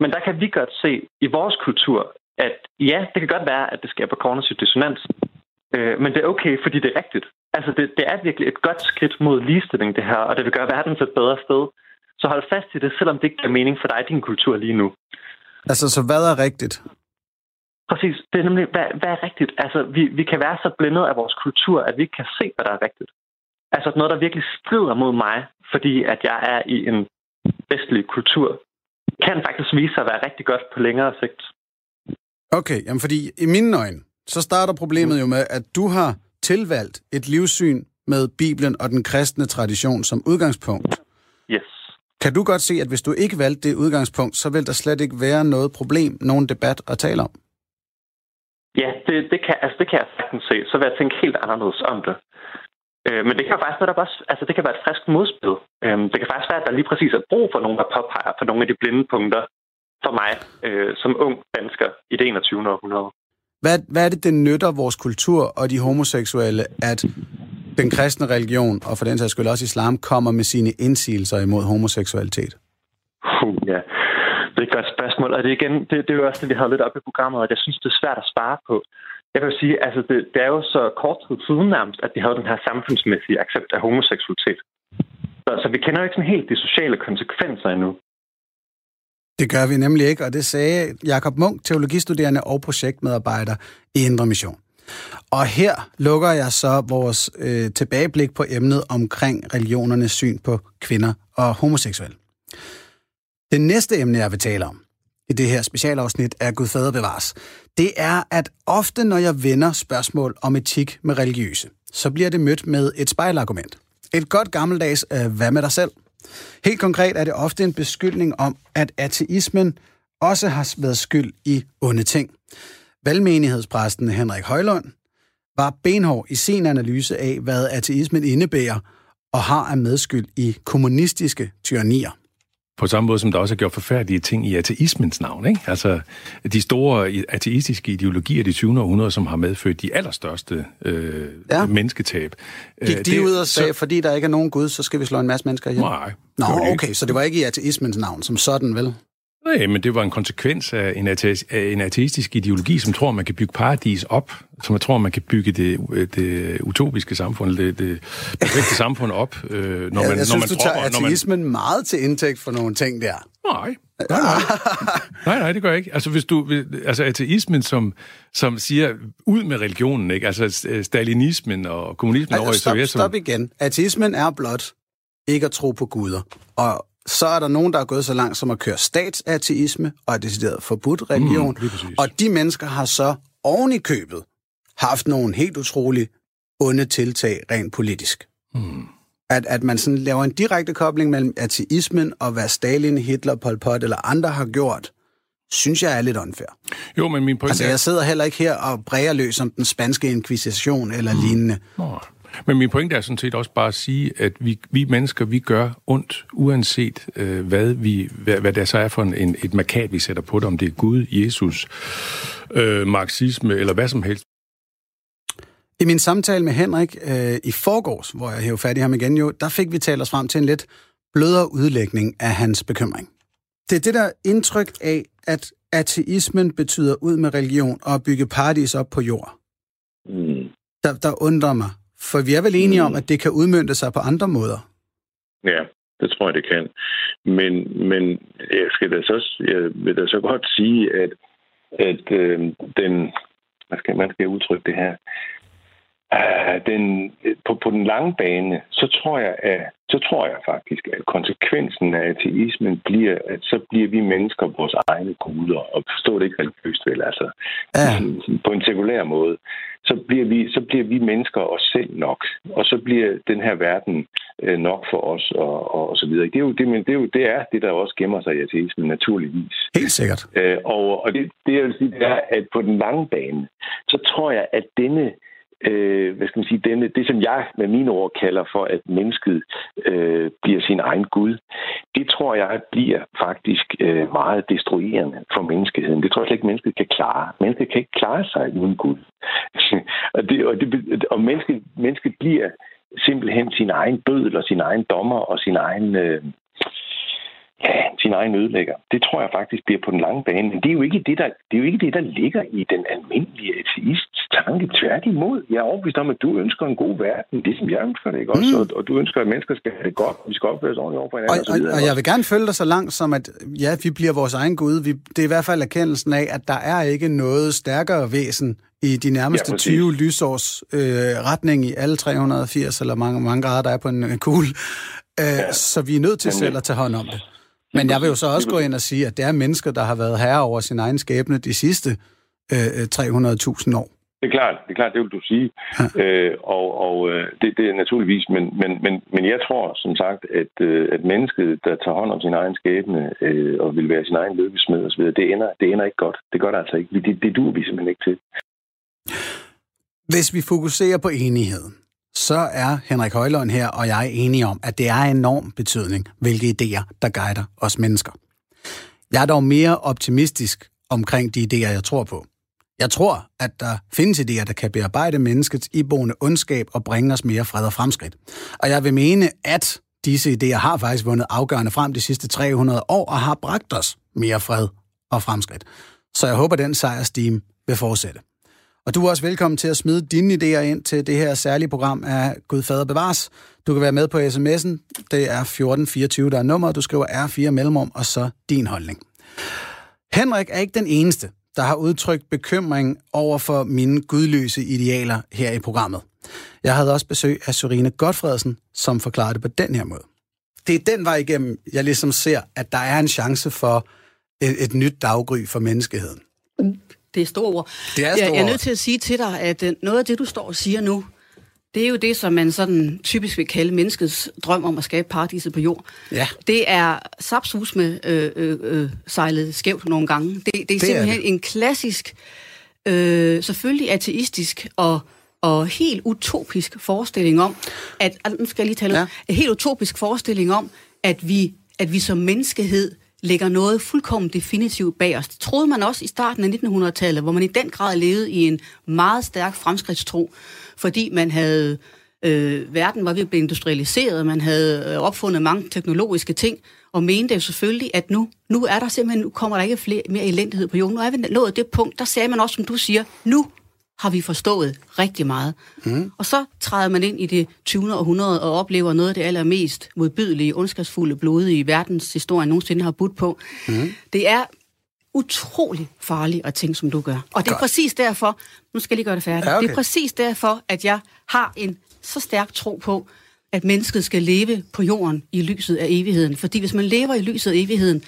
Men der kan vi godt se i vores kultur, at ja, det kan godt være, at det skaber kognitiv dissonans, øh, men det er okay, fordi det er rigtigt. Altså, det, det er virkelig et godt skridt mod ligestilling, det her, og det vil gøre verden til et bedre sted. Så hold fast i det, selvom det ikke giver mening for dig i din kultur lige nu. Altså, så hvad er rigtigt? Præcis. Det er nemlig, hvad, hvad er rigtigt? Altså, vi, vi kan være så blændet af vores kultur, at vi ikke kan se, hvad der er rigtigt. Altså, noget, der virkelig strider mod mig, fordi at jeg er i en vestlig kultur, kan faktisk vise sig at være rigtig godt på længere sigt. Okay, jamen fordi i mine øjne, så starter problemet jo med, at du har tilvalgt et livssyn med Bibelen og den kristne tradition som udgangspunkt. Yes. Kan du godt se, at hvis du ikke valgte det udgangspunkt, så vil der slet ikke være noget problem, nogen debat at tale om? Ja, det, det, kan, altså det kan jeg sagtens se. Så vil jeg tænke helt anderledes om det. Øh, men det kan faktisk være, også, altså det kan være et frisk modspil. Øh, det kan faktisk være, at der lige præcis er brug for nogen, der påpeger for nogle af de blinde punkter for mig øh, som ung dansker i det 21. århundrede. Hvad, hvad er det, det nytter vores kultur og de homoseksuelle, at den kristne religion, og for den sags skyld også islam, kommer med sine indsigelser imod homoseksualitet? Ja, det er et godt spørgsmål, og det, igen, det, det er jo også det, vi havde lidt op i programmet, at jeg synes, det er svært at svare på. Jeg vil sige, altså det, det er jo så kort tid siden nærmest, at de havde den her samfundsmæssige accept af homoseksualitet. Så, så vi kender jo ikke sådan helt de sociale konsekvenser endnu. Det gør vi nemlig ikke, og det sagde Jakob Munk, teologistuderende og projektmedarbejder i Indre Mission. Og her lukker jeg så vores øh, tilbageblik på emnet omkring religionernes syn på kvinder og homoseksuelle. Det næste emne, jeg vil tale om i det her specialafsnit af Gud Fader bevares, det er, at ofte når jeg vender spørgsmål om etik med religiøse, så bliver det mødt med et spejlargument. Et godt gammeldags, øh, hvad med dig selv? Helt konkret er det ofte en beskyldning om, at ateismen også har været skyld i onde ting. Valgmenighedspræsten Henrik Højlund var benhård i sin analyse af, hvad ateismen indebærer og har af medskyld i kommunistiske tyrannier. På samme måde som der også er gjort forfærdelige ting i ateismens navn. Ikke? Altså de store ateistiske ideologier i det 20. århundrede, som har medført de allerstørste øh, ja. mennesketab. Gik de det, ud og sagde, så... fordi der ikke er nogen Gud, så skal vi slå en masse mennesker ihjel? Nej. Nå, okay, så det var ikke i ateismens navn som sådan, vel? Nej, men det var en konsekvens af en, ate- af en ateistisk ideologi, som tror, man kan bygge paradis op, som tror, man kan bygge det, det utopiske samfund, det, det perfekte samfund op. Øh, når man, ja, jeg synes, når man du tager ateismen man... meget til indtægt for nogle ting der. Nej, nej, nej. nej, nej, det gør jeg ikke. Altså, hvis du, altså ateismen, som, som siger, ud med religionen, ikke? Altså stalinismen og kommunismen over i Sovjet. Stop, stop igen. Ateismen er blot ikke at tro på guder. Og så er der nogen, der er gået så langt som at køre statsateisme og er decideret forbudt religion. Mm, og de mennesker har så oven i købet haft nogle helt utrolig onde tiltag rent politisk. Mm. At, at man sådan laver en direkte kobling mellem ateismen og hvad Stalin, Hitler, Pol Pot eller andre har gjort, synes jeg er lidt unfair. Jo, men min pointe Altså, jeg sidder heller ikke her og bræger løs om den spanske inkvisition eller mm. lignende. Oh. Men min pointe er sådan set også bare at sige, at vi, vi mennesker, vi gør ondt, uanset øh, hvad, vi, hvad, hvad der så er for en, et markat, vi sætter på det, om det er Gud, Jesus, øh, marxisme eller hvad som helst. I min samtale med Henrik øh, i forgårs, hvor jeg hævde fat i ham igen jo, der fik vi talt os frem til en lidt blødere udlægning af hans bekymring. Det er det der indtryk af, at ateismen betyder ud med religion og bygge paradis op på jord. Mm. Der, der undrer mig. For vi er vel enige om, mm. at det kan udmønte sig på andre måder? Ja, det tror jeg, det kan. Men, men jeg, skal da så, jeg vil da så godt sige, at, at øh, den, hvad skal man skal udtrykke det her, Uh, den, på, på den lange bane, så tror jeg, at, så tror jeg faktisk, at konsekvensen af ateismen bliver, at så bliver vi mennesker vores egne guder, og forstå det ikke religiøst vel, altså ja. på en sekulær måde, så bliver, vi, så bliver vi mennesker os selv nok, og så bliver den her verden øh, nok for os, og, og, og så videre. Det er, jo, det, men det, er jo, det er det, der også gemmer sig i ateismen, naturligvis. Helt sikkert. Uh, og og det, det, jeg vil sige, det er, at på den lange bane, så tror jeg, at denne øh, hvad skal man sige, denne, det som jeg med mine ord kalder for, at mennesket øh, bliver sin egen Gud, det tror jeg bliver faktisk øh, meget destruerende for menneskeheden. Det tror jeg slet ikke, mennesket kan klare. Mennesket kan ikke klare sig uden Gud. og det, og, det, og mennesket, mennesket bliver simpelthen sin egen bødel og sin egen dommer og sin egen... Øh, ja, sin egen ødelægger. Det tror jeg faktisk bliver på den lange bane. Men det er jo ikke det, der, det er jo ikke det, der ligger i den almindelige ateist tanke. Tværtimod, jeg er overbevist om, at du ønsker en god verden, det som jeg ønsker det, ikke også? Mm. Og, og, du ønsker, at mennesker skal have det godt, vi skal opføre os ordentligt over for hinanden. Og, og, og, og jeg vil gerne følge dig så langt som, at ja, vi bliver vores egen Gud. Vi, det er i hvert fald erkendelsen af, at der er ikke noget stærkere væsen i de nærmeste ja, 20 lysårs øh, retning i alle 380 eller mange, mange grader, der er på en kugle. Øh, ja. Så vi er nødt til selv at tage hånd om det. Men jeg vil jo så også gå ind og sige, at det er mennesker, der har været herre over sin egen skæbne de sidste øh, 300.000 år. Det er klart, det er klart, det vil du sige. Ja. Øh, og og øh, det, det er naturligvis, men, men, men, men jeg tror som sagt, at, øh, at mennesket, der tager hånd om sin egen skæbne øh, og vil være sin egen lykkesmed osv., det ender, det ender ikke godt. Det gør det altså ikke. Det, det duer vi simpelthen ikke til. Hvis vi fokuserer på enigheden, så er Henrik Højlund her og jeg enige om, at det er enorm betydning, hvilke idéer, der guider os mennesker. Jeg er dog mere optimistisk omkring de idéer, jeg tror på. Jeg tror, at der findes idéer, der kan bearbejde menneskets iboende ondskab og bringe os mere fred og fremskridt. Og jeg vil mene, at disse idéer har faktisk vundet afgørende frem de sidste 300 år og har bragt os mere fred og fremskridt. Så jeg håber, den sejrstime vil fortsætte. Og du er også velkommen til at smide dine idéer ind til det her særlige program af Gud Fader Bevares. Du kan være med på sms'en. Det er 1424, der er nummer. Du skriver R4 mellemrum, og så din holdning. Henrik er ikke den eneste, der har udtrykt bekymring over for mine gudløse idealer her i programmet. Jeg havde også besøg af Sorine Godfredsen, som forklarede det på den her måde. Det er den vej igennem, jeg ligesom ser, at der er en chance for et, et nyt daggry for menneskeheden. Mm. Det er store ord. Det er store jeg, jeg er nødt til at sige til dig, at øh, noget af det, du står og siger nu, det er jo det, som man sådan typisk vil kalde menneskets drøm om at skabe paradiset på jord. Ja. Det er sapsus med øh, øh, øh, sejlet skævt nogle gange. Det, det er det simpelthen er det. en klassisk, øh, selvfølgelig ateistisk og og helt utopisk forestilling om, at, nu skal jeg lige tale ja. en helt utopisk forestilling om, at vi at vi som menneskehed lægger noget fuldkommen definitivt bag os. Det troede man også i starten af 1900-tallet, hvor man i den grad levede i en meget stærk fremskridtstro, fordi man havde øh, verden var ved at blive industrialiseret, man havde øh, opfundet mange teknologiske ting, og mente jo selvfølgelig, at nu, nu er der simpelthen, nu kommer der ikke flere, mere elendighed på jorden. Nu er vi nået det punkt, der sagde man også, som du siger, nu har vi forstået rigtig meget. Mm. Og så træder man ind i det 20. århundrede og oplever noget af det allermest modbydelige, ondskabsfulde, blodige verdenshistorien nogensinde har budt på. Mm. Det er utrolig farligt at tænke, som du gør. Og det er præcis derfor, nu skal jeg lige gøre det færdigt, ja, okay. det er præcis derfor, at jeg har en så stærk tro på, at mennesket skal leve på jorden i lyset af evigheden. Fordi hvis man lever i lyset af evigheden,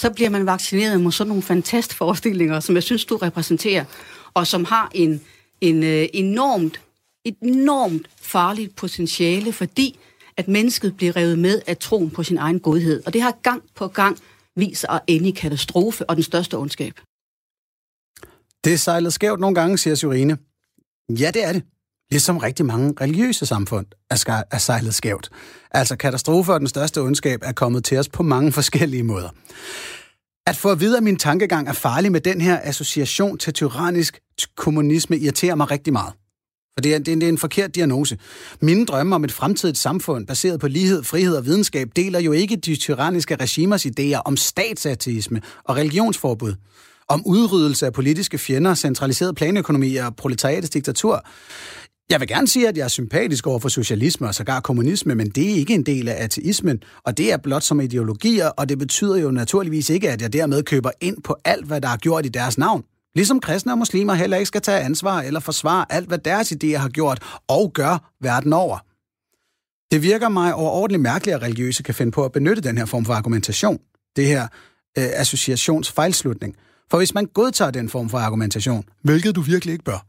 så bliver man vaccineret mod sådan nogle fantastiske forestillinger, som jeg synes, du repræsenterer, og som har en, en øh, enormt, et enormt farligt potentiale, fordi at mennesket bliver revet med af troen på sin egen godhed. Og det har gang på gang vist sig at ende i katastrofe og den største ondskab. Det sejlede skævt nogle gange, siger Syrine. Ja, det er det. Ligesom rigtig mange religiøse samfund er, er sejlet skævt. Altså katastrofer og den største ondskab er kommet til os på mange forskellige måder. At få at vide, at min tankegang er farlig med den her association til tyrannisk kommunisme, irriterer mig rigtig meget. For det er, det er en forkert diagnose. Mine drømme om et fremtidigt samfund, baseret på lighed, frihed og videnskab, deler jo ikke de tyranniske regimers idéer om statsateisme og religionsforbud om udryddelse af politiske fjender, centraliseret planøkonomi og proletariatets diktatur. Jeg vil gerne sige, at jeg er sympatisk over for socialisme og sågar kommunisme, men det er ikke en del af ateismen, og det er blot som ideologier, og det betyder jo naturligvis ikke, at jeg dermed køber ind på alt, hvad der er gjort i deres navn. Ligesom kristne og muslimer heller ikke skal tage ansvar eller forsvare alt, hvad deres idéer har gjort og gør verden over. Det virker mig overordentligt mærkeligt, at religiøse kan finde på at benytte den her form for argumentation. Det her øh, associationsfejlslutning. For hvis man godtager den form for argumentation, hvilket du virkelig ikke bør,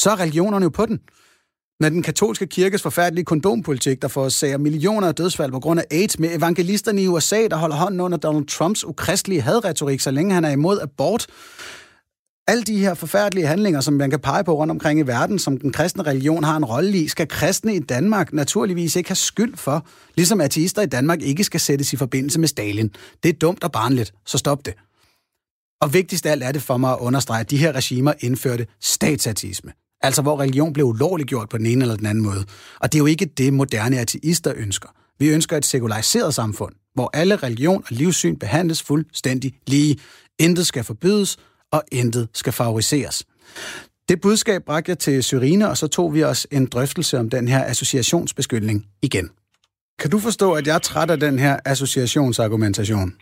så er religionerne jo på den. Når den katolske kirkes forfærdelige kondompolitik, der forårsager millioner af dødsfald på grund af AIDS, med evangelisterne i USA, der holder hånden under Donald Trumps ukristelige hadretorik, så længe han er imod abort. Alle de her forfærdelige handlinger, som man kan pege på rundt omkring i verden, som den kristne religion har en rolle i, skal kristne i Danmark naturligvis ikke have skyld for, ligesom ateister i Danmark ikke skal sættes i forbindelse med Stalin. Det er dumt og barnligt, så stop det. Og vigtigst af alt er det for mig at understrege, at de her regimer indførte statsatisme. Altså hvor religion blev ulovliggjort på den ene eller den anden måde. Og det er jo ikke det, moderne ateister ønsker. Vi ønsker et sekulariseret samfund, hvor alle religion og livssyn behandles fuldstændig lige. Intet skal forbydes, og intet skal favoriseres. Det budskab bragte jeg til Syrine, og så tog vi os en drøftelse om den her associationsbeskyldning igen. Kan du forstå, at jeg er træt af den her associationsargumentation?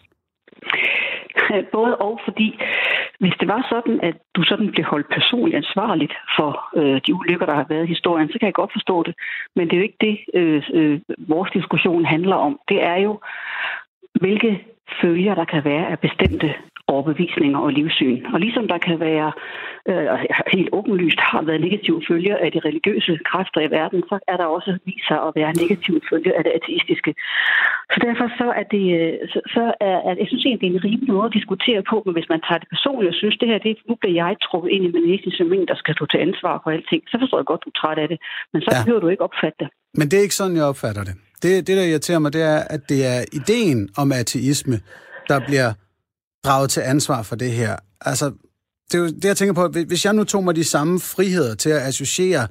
Øh, både og, fordi hvis det var sådan, at du sådan blev holdt personligt ansvarligt for øh, de ulykker, der har været i historien, så kan jeg godt forstå det. Men det er jo ikke det, øh, øh, vores diskussion handler om. Det er jo, hvilke følger der kan være af bestemte overbevisninger og livssyn. Og ligesom der kan være øh, helt åbenlyst har været negative følger af de religiøse kræfter i verden, så er der også vist sig at være negative følger af det ateistiske. Så derfor så er det, øh, så, så er, at jeg synes egentlig, det er en rimelig måde at diskutere på, men hvis man tager det personligt og synes, det her, det, nu bliver jeg trukket ind i min som en, der skal stå til ansvar for alting, så forstår jeg godt, du er træt af det. Men så ja. behøver du ikke opfatte det. Men det er ikke sådan, jeg opfatter det. Det, det der irriterer mig, det er, at det er ideen om ateisme, der bliver draget til ansvar for det her. Altså, det er jo det, jeg tænker på. Hvis jeg nu tog mig de samme friheder til at associere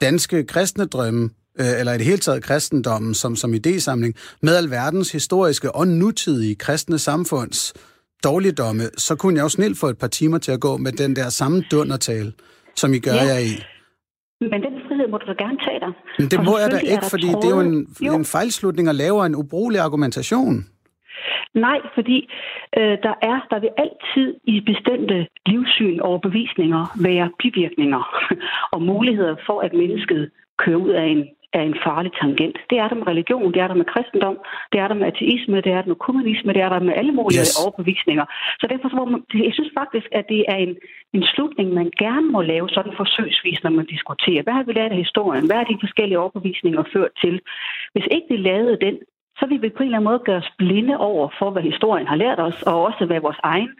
danske kristne drømme, øh, eller i det hele taget kristendommen som, som idésamling, med alverdens historiske og nutidige kristne samfunds dårligdomme, så kunne jeg jo snilt få et par timer til at gå med den der samme dundertale, som I gør ja. jer i. Men den frihed må du da gerne tage dig. Men det må jeg da ikke, fordi det er jo en, jo. en fejlslutning at lave en ubrugelig argumentation. Nej, fordi øh, der er, der vil altid i bestemte livssyn og bevisninger være bivirkninger og muligheder for, at mennesket kører ud af en, af en farlig tangent. Det er der med religion, det er der med kristendom, det er der med ateisme, det er der med kommunisme, det er der med alle mulige yes. overbevisninger. Så derfor så man, jeg synes faktisk, at det er en, en slutning, man gerne må lave sådan forsøgsvis, når man diskuterer. Hvad har vi lært af historien? Hvad er de forskellige overbevisninger ført til? Hvis ikke vi lavede den, så vil vi på en eller anden måde gøre os blinde over for, hvad historien har lært os, og også hvad vores egen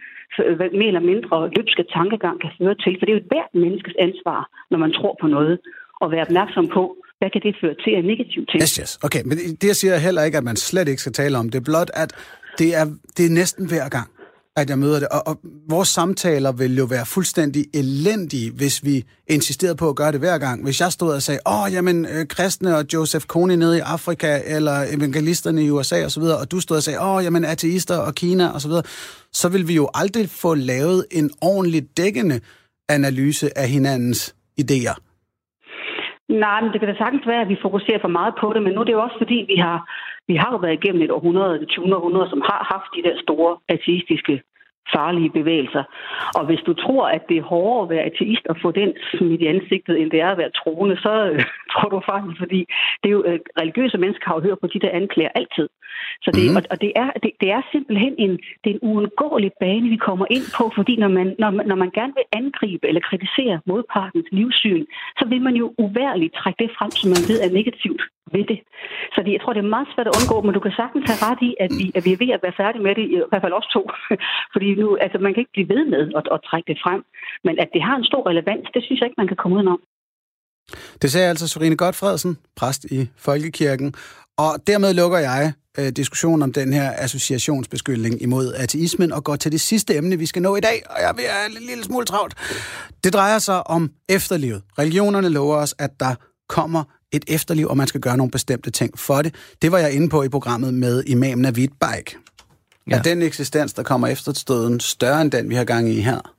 øh, mere eller mindre løbske tankegang kan føre til. For det er jo et hvert menneskes ansvar, når man tror på noget, at være opmærksom på, hvad kan det føre til af negative ting? Yes, yes. Okay, men det jeg siger heller ikke, at man slet ikke skal tale om. Det er blot, at det er, det er næsten hver gang, at jeg møder det. Og, og vores samtaler ville jo være fuldstændig elendige, hvis vi insisterede på at gøre det hver gang. Hvis jeg stod og sagde, åh, oh, jamen, øh, kristne og Joseph Kony nede i Afrika, eller evangelisterne i USA osv., og du stod og sagde, åh, oh, jamen, ateister og Kina osv., så, så vil vi jo aldrig få lavet en ordentlig dækkende analyse af hinandens idéer. Nej, men det kan da sagtens være, at vi fokuserer for meget på det, men nu er det jo også fordi, vi har, vi har jo været igennem et århundrede, et 20. århundrede, som har haft de der store ateistiske farlige bevægelser. Og hvis du tror, at det er hårdere at være ateist og få den smidt i ansigtet, end det er at være troende, så øh, tror du faktisk, fordi det er jo, øh, religiøse mennesker har jo hørt på de der anklager altid. Så det, mm. og, og det, er, det, det er simpelthen en, det er en uundgåelig bane, vi kommer ind på, fordi når man, når, man, når man gerne vil angribe eller kritisere modpartens livssyn, så vil man jo uværligt trække det frem, som man ved er negativt ved det. Så det, jeg tror, det er meget svært at undgå, men du kan sagtens have ret i, at vi, at vi er ved at være færdige med det, i hvert fald også to. Fordi nu, altså, man kan ikke blive ved med at, at trække det frem. Men at det har en stor relevans, det synes jeg ikke, man kan komme udenom. Det sagde altså Sorine Godfredsen, præst i Folkekirken. Og dermed lukker jeg øh, diskussionen om den her associationsbeskyldning imod ateismen og går til det sidste emne, vi skal nå i dag, og jeg vil have en lille smule travlt. Det drejer sig om efterlivet. Religionerne lover os, at der kommer et efterliv, og man skal gøre nogle bestemte ting for det. Det var jeg inde på i programmet med Imam Navid Baik. Ja. Er den eksistens, der kommer efter støden, større end den, vi har gang i her?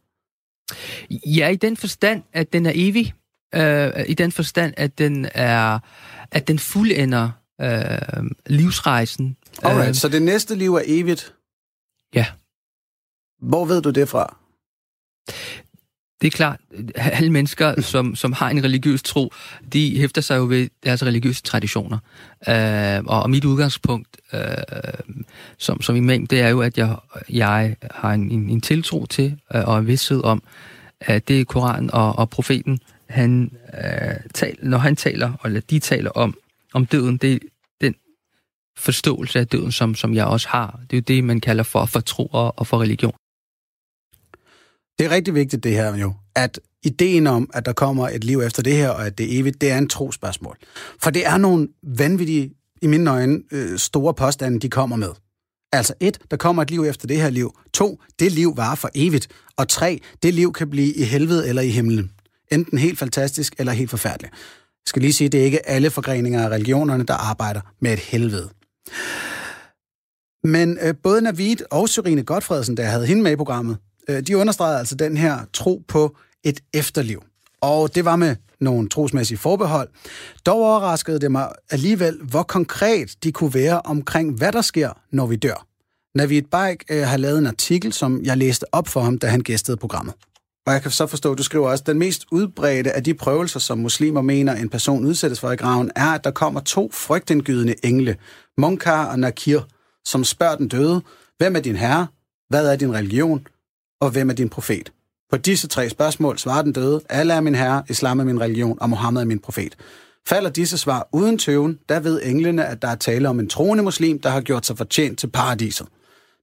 Ja, i den forstand, at den er evig. Uh, I den forstand, at den er at den fuldender uh, livsrejsen. Alright, uh, så det næste liv er evigt? Ja. Hvor ved du det fra? Det er klart, alle mennesker, som, som har en religiøs tro, de hæfter sig jo ved deres religiøse traditioner. Øh, og, og mit udgangspunkt øh, som, som imam, det er jo, at jeg, jeg har en, en, en tiltro til øh, og en vidsthed om, at det er Koranen og, og profeten, han, øh, tal, når han taler, eller de taler om, om døden, det er den forståelse af døden, som, som jeg også har. Det er jo det, man kalder for, for tro og, og for religion. Det er rigtig vigtigt det her jo, at ideen om, at der kommer et liv efter det her, og at det er evigt, det er en trospørgsmål. For det er nogle vanvittige, i mine øjne, øh, store påstande, de kommer med. Altså et, der kommer et liv efter det her liv. To, det liv var for evigt. Og tre, det liv kan blive i helvede eller i himlen. Enten helt fantastisk eller helt forfærdeligt. Jeg skal lige sige, at det er ikke alle forgreninger af religionerne, der arbejder med et helvede. Men øh, både Navid og Syrine Godfredsen, der havde hende med i programmet, Øh, de understregede altså den her tro på et efterliv. Og det var med nogle trosmæssige forbehold. Dog overraskede det mig alligevel, hvor konkret de kunne være omkring, hvad der sker, når vi dør. Navid Baik øh, har lavet en artikel, som jeg læste op for ham, da han gæstede programmet. Og jeg kan så forstå, at du skriver også, at den mest udbredte af de prøvelser, som muslimer mener, en person udsættes for i graven, er, at der kommer to frygtindgydende engle, Munkar og Nakir, som spørger den døde, hvem er din herre, hvad er din religion, og hvem er din profet? På disse tre spørgsmål svarer den døde, Allah er min herre, islam er min religion, og Mohammed er min profet. Falder disse svar uden tøven, der ved englene, at der er tale om en troende muslim, der har gjort sig fortjent til paradiset.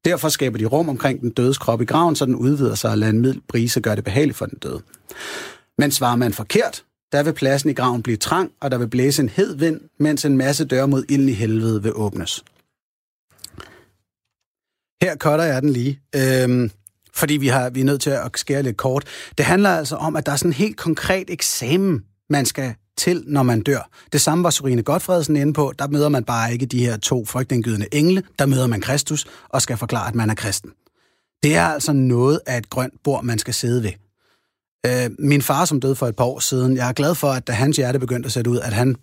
Derfor skaber de rum omkring den dødes krop i graven, så den udvider sig og lader en mild brise gøre det behageligt for den døde. Men svarer man forkert, der vil pladsen i graven blive trang, og der vil blæse en hed vind, mens en masse døre mod ild i helvede vil åbnes. Her cutter jeg den lige. Øhm, fordi vi, har, vi er nødt til at skære lidt kort. Det handler altså om, at der er sådan en helt konkret eksamen, man skal til, når man dør. Det samme var Sorine Godfredsen inde på. Der møder man bare ikke de her to frygtindgydende engle. Der møder man Kristus og skal forklare, at man er kristen. Det er altså noget af et grønt bord, man skal sidde ved. Øh, min far, som døde for et par år siden, jeg er glad for, at da hans hjerte begyndte at sætte ud, at han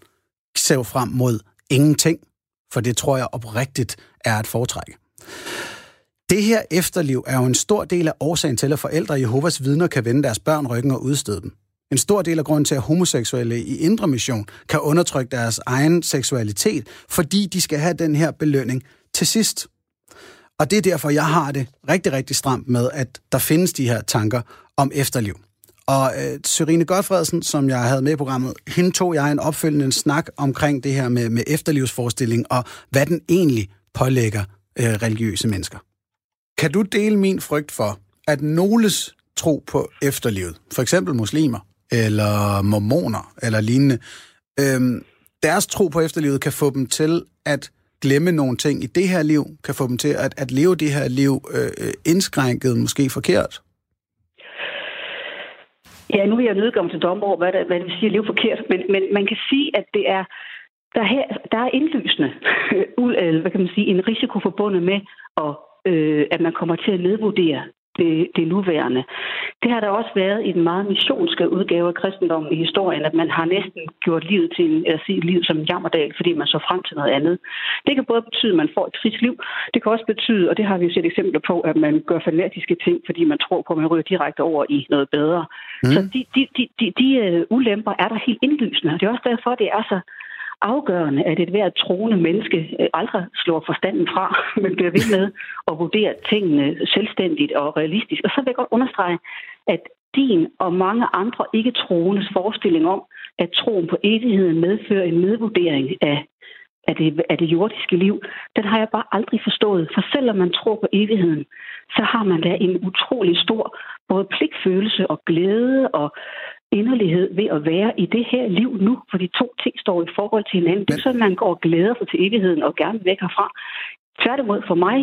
ser frem mod ingenting, for det tror jeg oprigtigt er et foretrække. Det her efterliv er jo en stor del af årsagen til, at forældre i Jehovas vidner kan vende deres børn ryggen og udstøde dem. En stor del af grunden til, at homoseksuelle i indre mission kan undertrykke deres egen seksualitet, fordi de skal have den her belønning til sidst. Og det er derfor, jeg har det rigtig, rigtig stramt med, at der findes de her tanker om efterliv. Og øh, Sørine Godfredsen, som jeg havde med i programmet, hende tog jeg en opfølgende snak omkring det her med, med efterlivsforestilling, og hvad den egentlig pålægger øh, religiøse mennesker. Kan du dele min frygt for, at noles tro på efterlivet, for eksempel muslimer, eller mormoner, eller lignende, øhm, deres tro på efterlivet kan få dem til at glemme nogle ting i det her liv, kan få dem til at, at leve det her liv øh, øh indskrænket, måske forkert? Ja, nu er jeg nødgået til dommer over, hvad det, hvad det vil sige at leve forkert, men, men man kan sige, at det er, der, her, der er indlysende, hvad kan man sige, en risiko forbundet med, at, øh, at man kommer til at nedvurdere det, det nuværende. Det har der også været i den meget missionske udgave af kristendommen i historien, at man har næsten gjort livet til en, eller sige, livet som en jammerdal, fordi man så frem til noget andet. Det kan både betyde, at man får et trist liv. Det kan også betyde, og det har vi jo set eksempler på, at man gør fanatiske ting, fordi man tror på, at man ryger direkte over i noget bedre. Mm. Så de, de, de, de, de uh, ulemper er der helt indlysende. Og det er også derfor, det er så afgørende, at et hvert troende menneske øh, aldrig slår forstanden fra, men bliver ved med at vurdere tingene selvstændigt og realistisk. Og så vil jeg godt understrege, at din og mange andre ikke troendes forestilling om, at troen på evigheden medfører en nedvurdering af, af, det, af det jordiske liv, den har jeg bare aldrig forstået. For selvom man tror på evigheden, så har man da en utrolig stor både pligtfølelse og glæde og inderlighed ved at være i det her liv nu, for de to ting står i forhold til hinanden. Det er sådan, man går og glæder sig til evigheden og gerne væk herfra. Tværtimod for mig,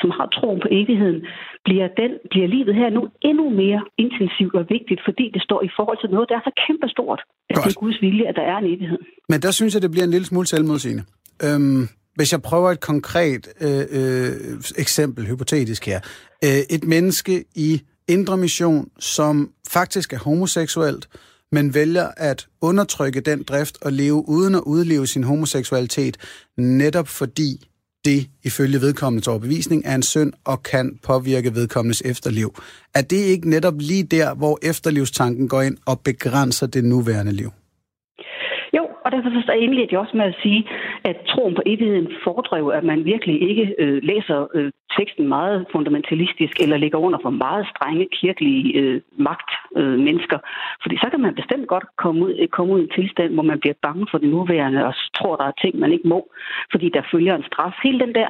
som har troen på evigheden, bliver, den, bliver livet her nu endnu mere intensivt og vigtigt, fordi det står i forhold til noget, der er så kæmpestort, at Godt. det er Guds vilje, at der er en evighed. Men der synes jeg, det bliver en lille smule selvmodsigende. Øhm, hvis jeg prøver et konkret øh, øh, eksempel, hypotetisk her. Øh, et menneske i indre mission, som faktisk er homoseksuelt, men vælger at undertrykke den drift og leve uden at udleve sin homoseksualitet, netop fordi det, ifølge vedkommendes overbevisning, er en synd og kan påvirke vedkommendes efterliv. Er det ikke netop lige der, hvor efterlivstanken går ind og begrænser det nuværende liv? og derfor så indledte jeg også med at sige, at troen på evigheden fordrev, at man virkelig ikke øh, læser øh, teksten meget fundamentalistisk eller ligger under for meget strenge kirkelige øh, magtmennesker. Øh, Fordi så kan man bestemt godt komme ud, komme ud i en tilstand, hvor man bliver bange for det nuværende og tror, der er ting, man ikke må, fordi der følger en straf. Hele, den der,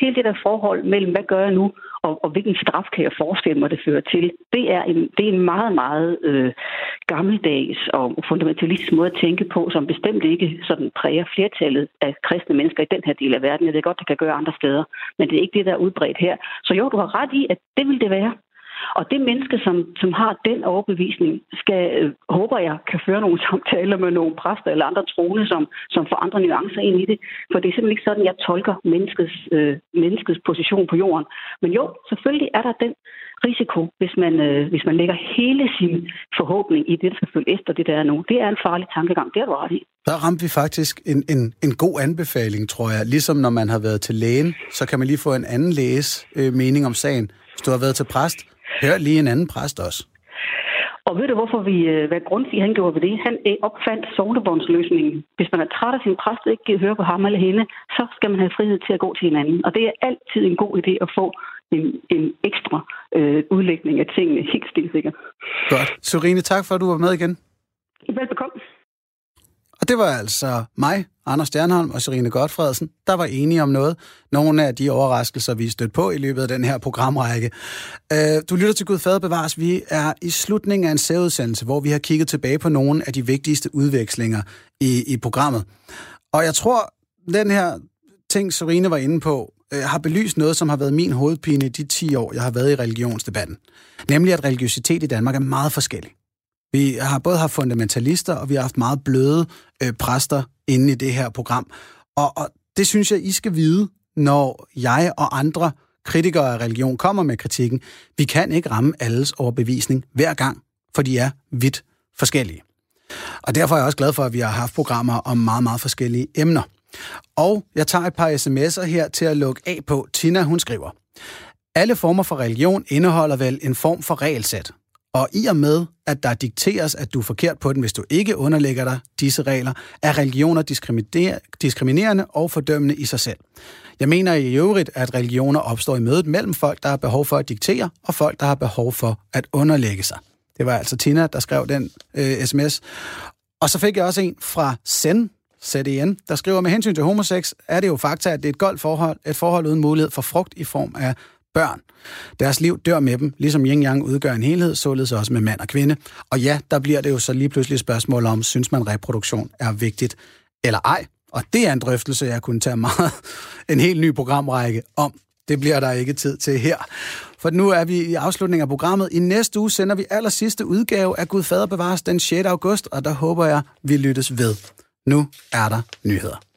hele det der forhold mellem, hvad gør jeg nu, og, og hvilken straf kan jeg forestille mig, det fører til, det er en, det er en meget, meget øh, gammeldags og fundamentalistisk måde at tænke på, som bestemt ikke sådan præger flertallet af kristne mennesker i den her del af verden. Jeg ved godt, det kan gøre andre steder, men det er ikke det, der er udbredt her. Så jo, du har ret i, at det vil det være. Og det menneske, som, som har den overbevisning, skal, øh, håber jeg, kan føre nogle samtaler med nogle præster eller andre troende, som, som får andre nuancer ind i det. For det er simpelthen ikke sådan, jeg tolker menneskets, øh, menneskets position på jorden. Men jo, selvfølgelig er der den risiko, hvis man, øh, hvis man lægger hele sin forhåbning i det, der skal følge efter det, der er nu. Det er en farlig tankegang, det er du ret i. Der ramte vi faktisk en, en, en god anbefaling, tror jeg. Ligesom når man har været til lægen, så kan man lige få en anden læges øh, mening om sagen. Hvis du har været til præst, hør lige en anden præst også. Og ved du, hvorfor vi, øh, hvad Grundtvig han gjorde ved det? Han øh, opfandt sognebåndsløsningen. Hvis man er træt af sin præst og ikke kan høre på ham eller hende, så skal man have frihed til at gå til hinanden. Og det er altid en god idé at få en, en ekstra øh, udlægning af tingene, helt stilsikkert. Godt. Sorine, tak for, at du var med igen. Velbekomme. Og det var altså mig, Anders Stjernholm og Serine Godfredsen, der var enige om noget. Nogle af de overraskelser, vi er stødt på i løbet af den her programrække. Øh, du lytter til Gud Fader Bevares. Vi er i slutningen af en særudsendelse, hvor vi har kigget tilbage på nogle af de vigtigste udvekslinger i, i programmet. Og jeg tror, den her ting, Serine var inde på, øh, har belyst noget, som har været min hovedpine i de 10 år, jeg har været i religionsdebatten. Nemlig, at religiøsitet i Danmark er meget forskellig. Vi har både haft fundamentalister, og vi har haft meget bløde øh, præster inde i det her program. Og, og det synes jeg, I skal vide, når jeg og andre kritikere af religion kommer med kritikken. Vi kan ikke ramme alles overbevisning hver gang, for de er vidt forskellige. Og derfor er jeg også glad for, at vi har haft programmer om meget, meget forskellige emner. Og jeg tager et par sms'er her til at lukke af på. Tina, hun skriver, alle former for religion indeholder vel en form for regelsæt. Og i og med, at der dikteres, at du er forkert på den, hvis du ikke underlægger dig disse regler, er religioner diskriminerende og fordømmende i sig selv. Jeg mener i øvrigt, at religioner opstår i mødet mellem folk, der har behov for at diktere, og folk, der har behov for at underlægge sig. Det var altså Tina, der skrev den øh, sms. Og så fik jeg også en fra Zen, ZDN, der skriver, med hensyn til homoseks er det jo fakta, at det er et godt forhold, et forhold uden mulighed for frugt i form af børn. Deres liv dør med dem, ligesom yin yang udgør en helhed, således også med mand og kvinde. Og ja, der bliver det jo så lige pludselig et spørgsmål om, synes man reproduktion er vigtigt eller ej. Og det er en drøftelse, jeg kunne tage meget en helt ny programrække om. Det bliver der ikke tid til her. For nu er vi i afslutningen af programmet. I næste uge sender vi aller sidste udgave af Gud Fader bevares den 6. august, og der håber jeg, vi lyttes ved. Nu er der nyheder.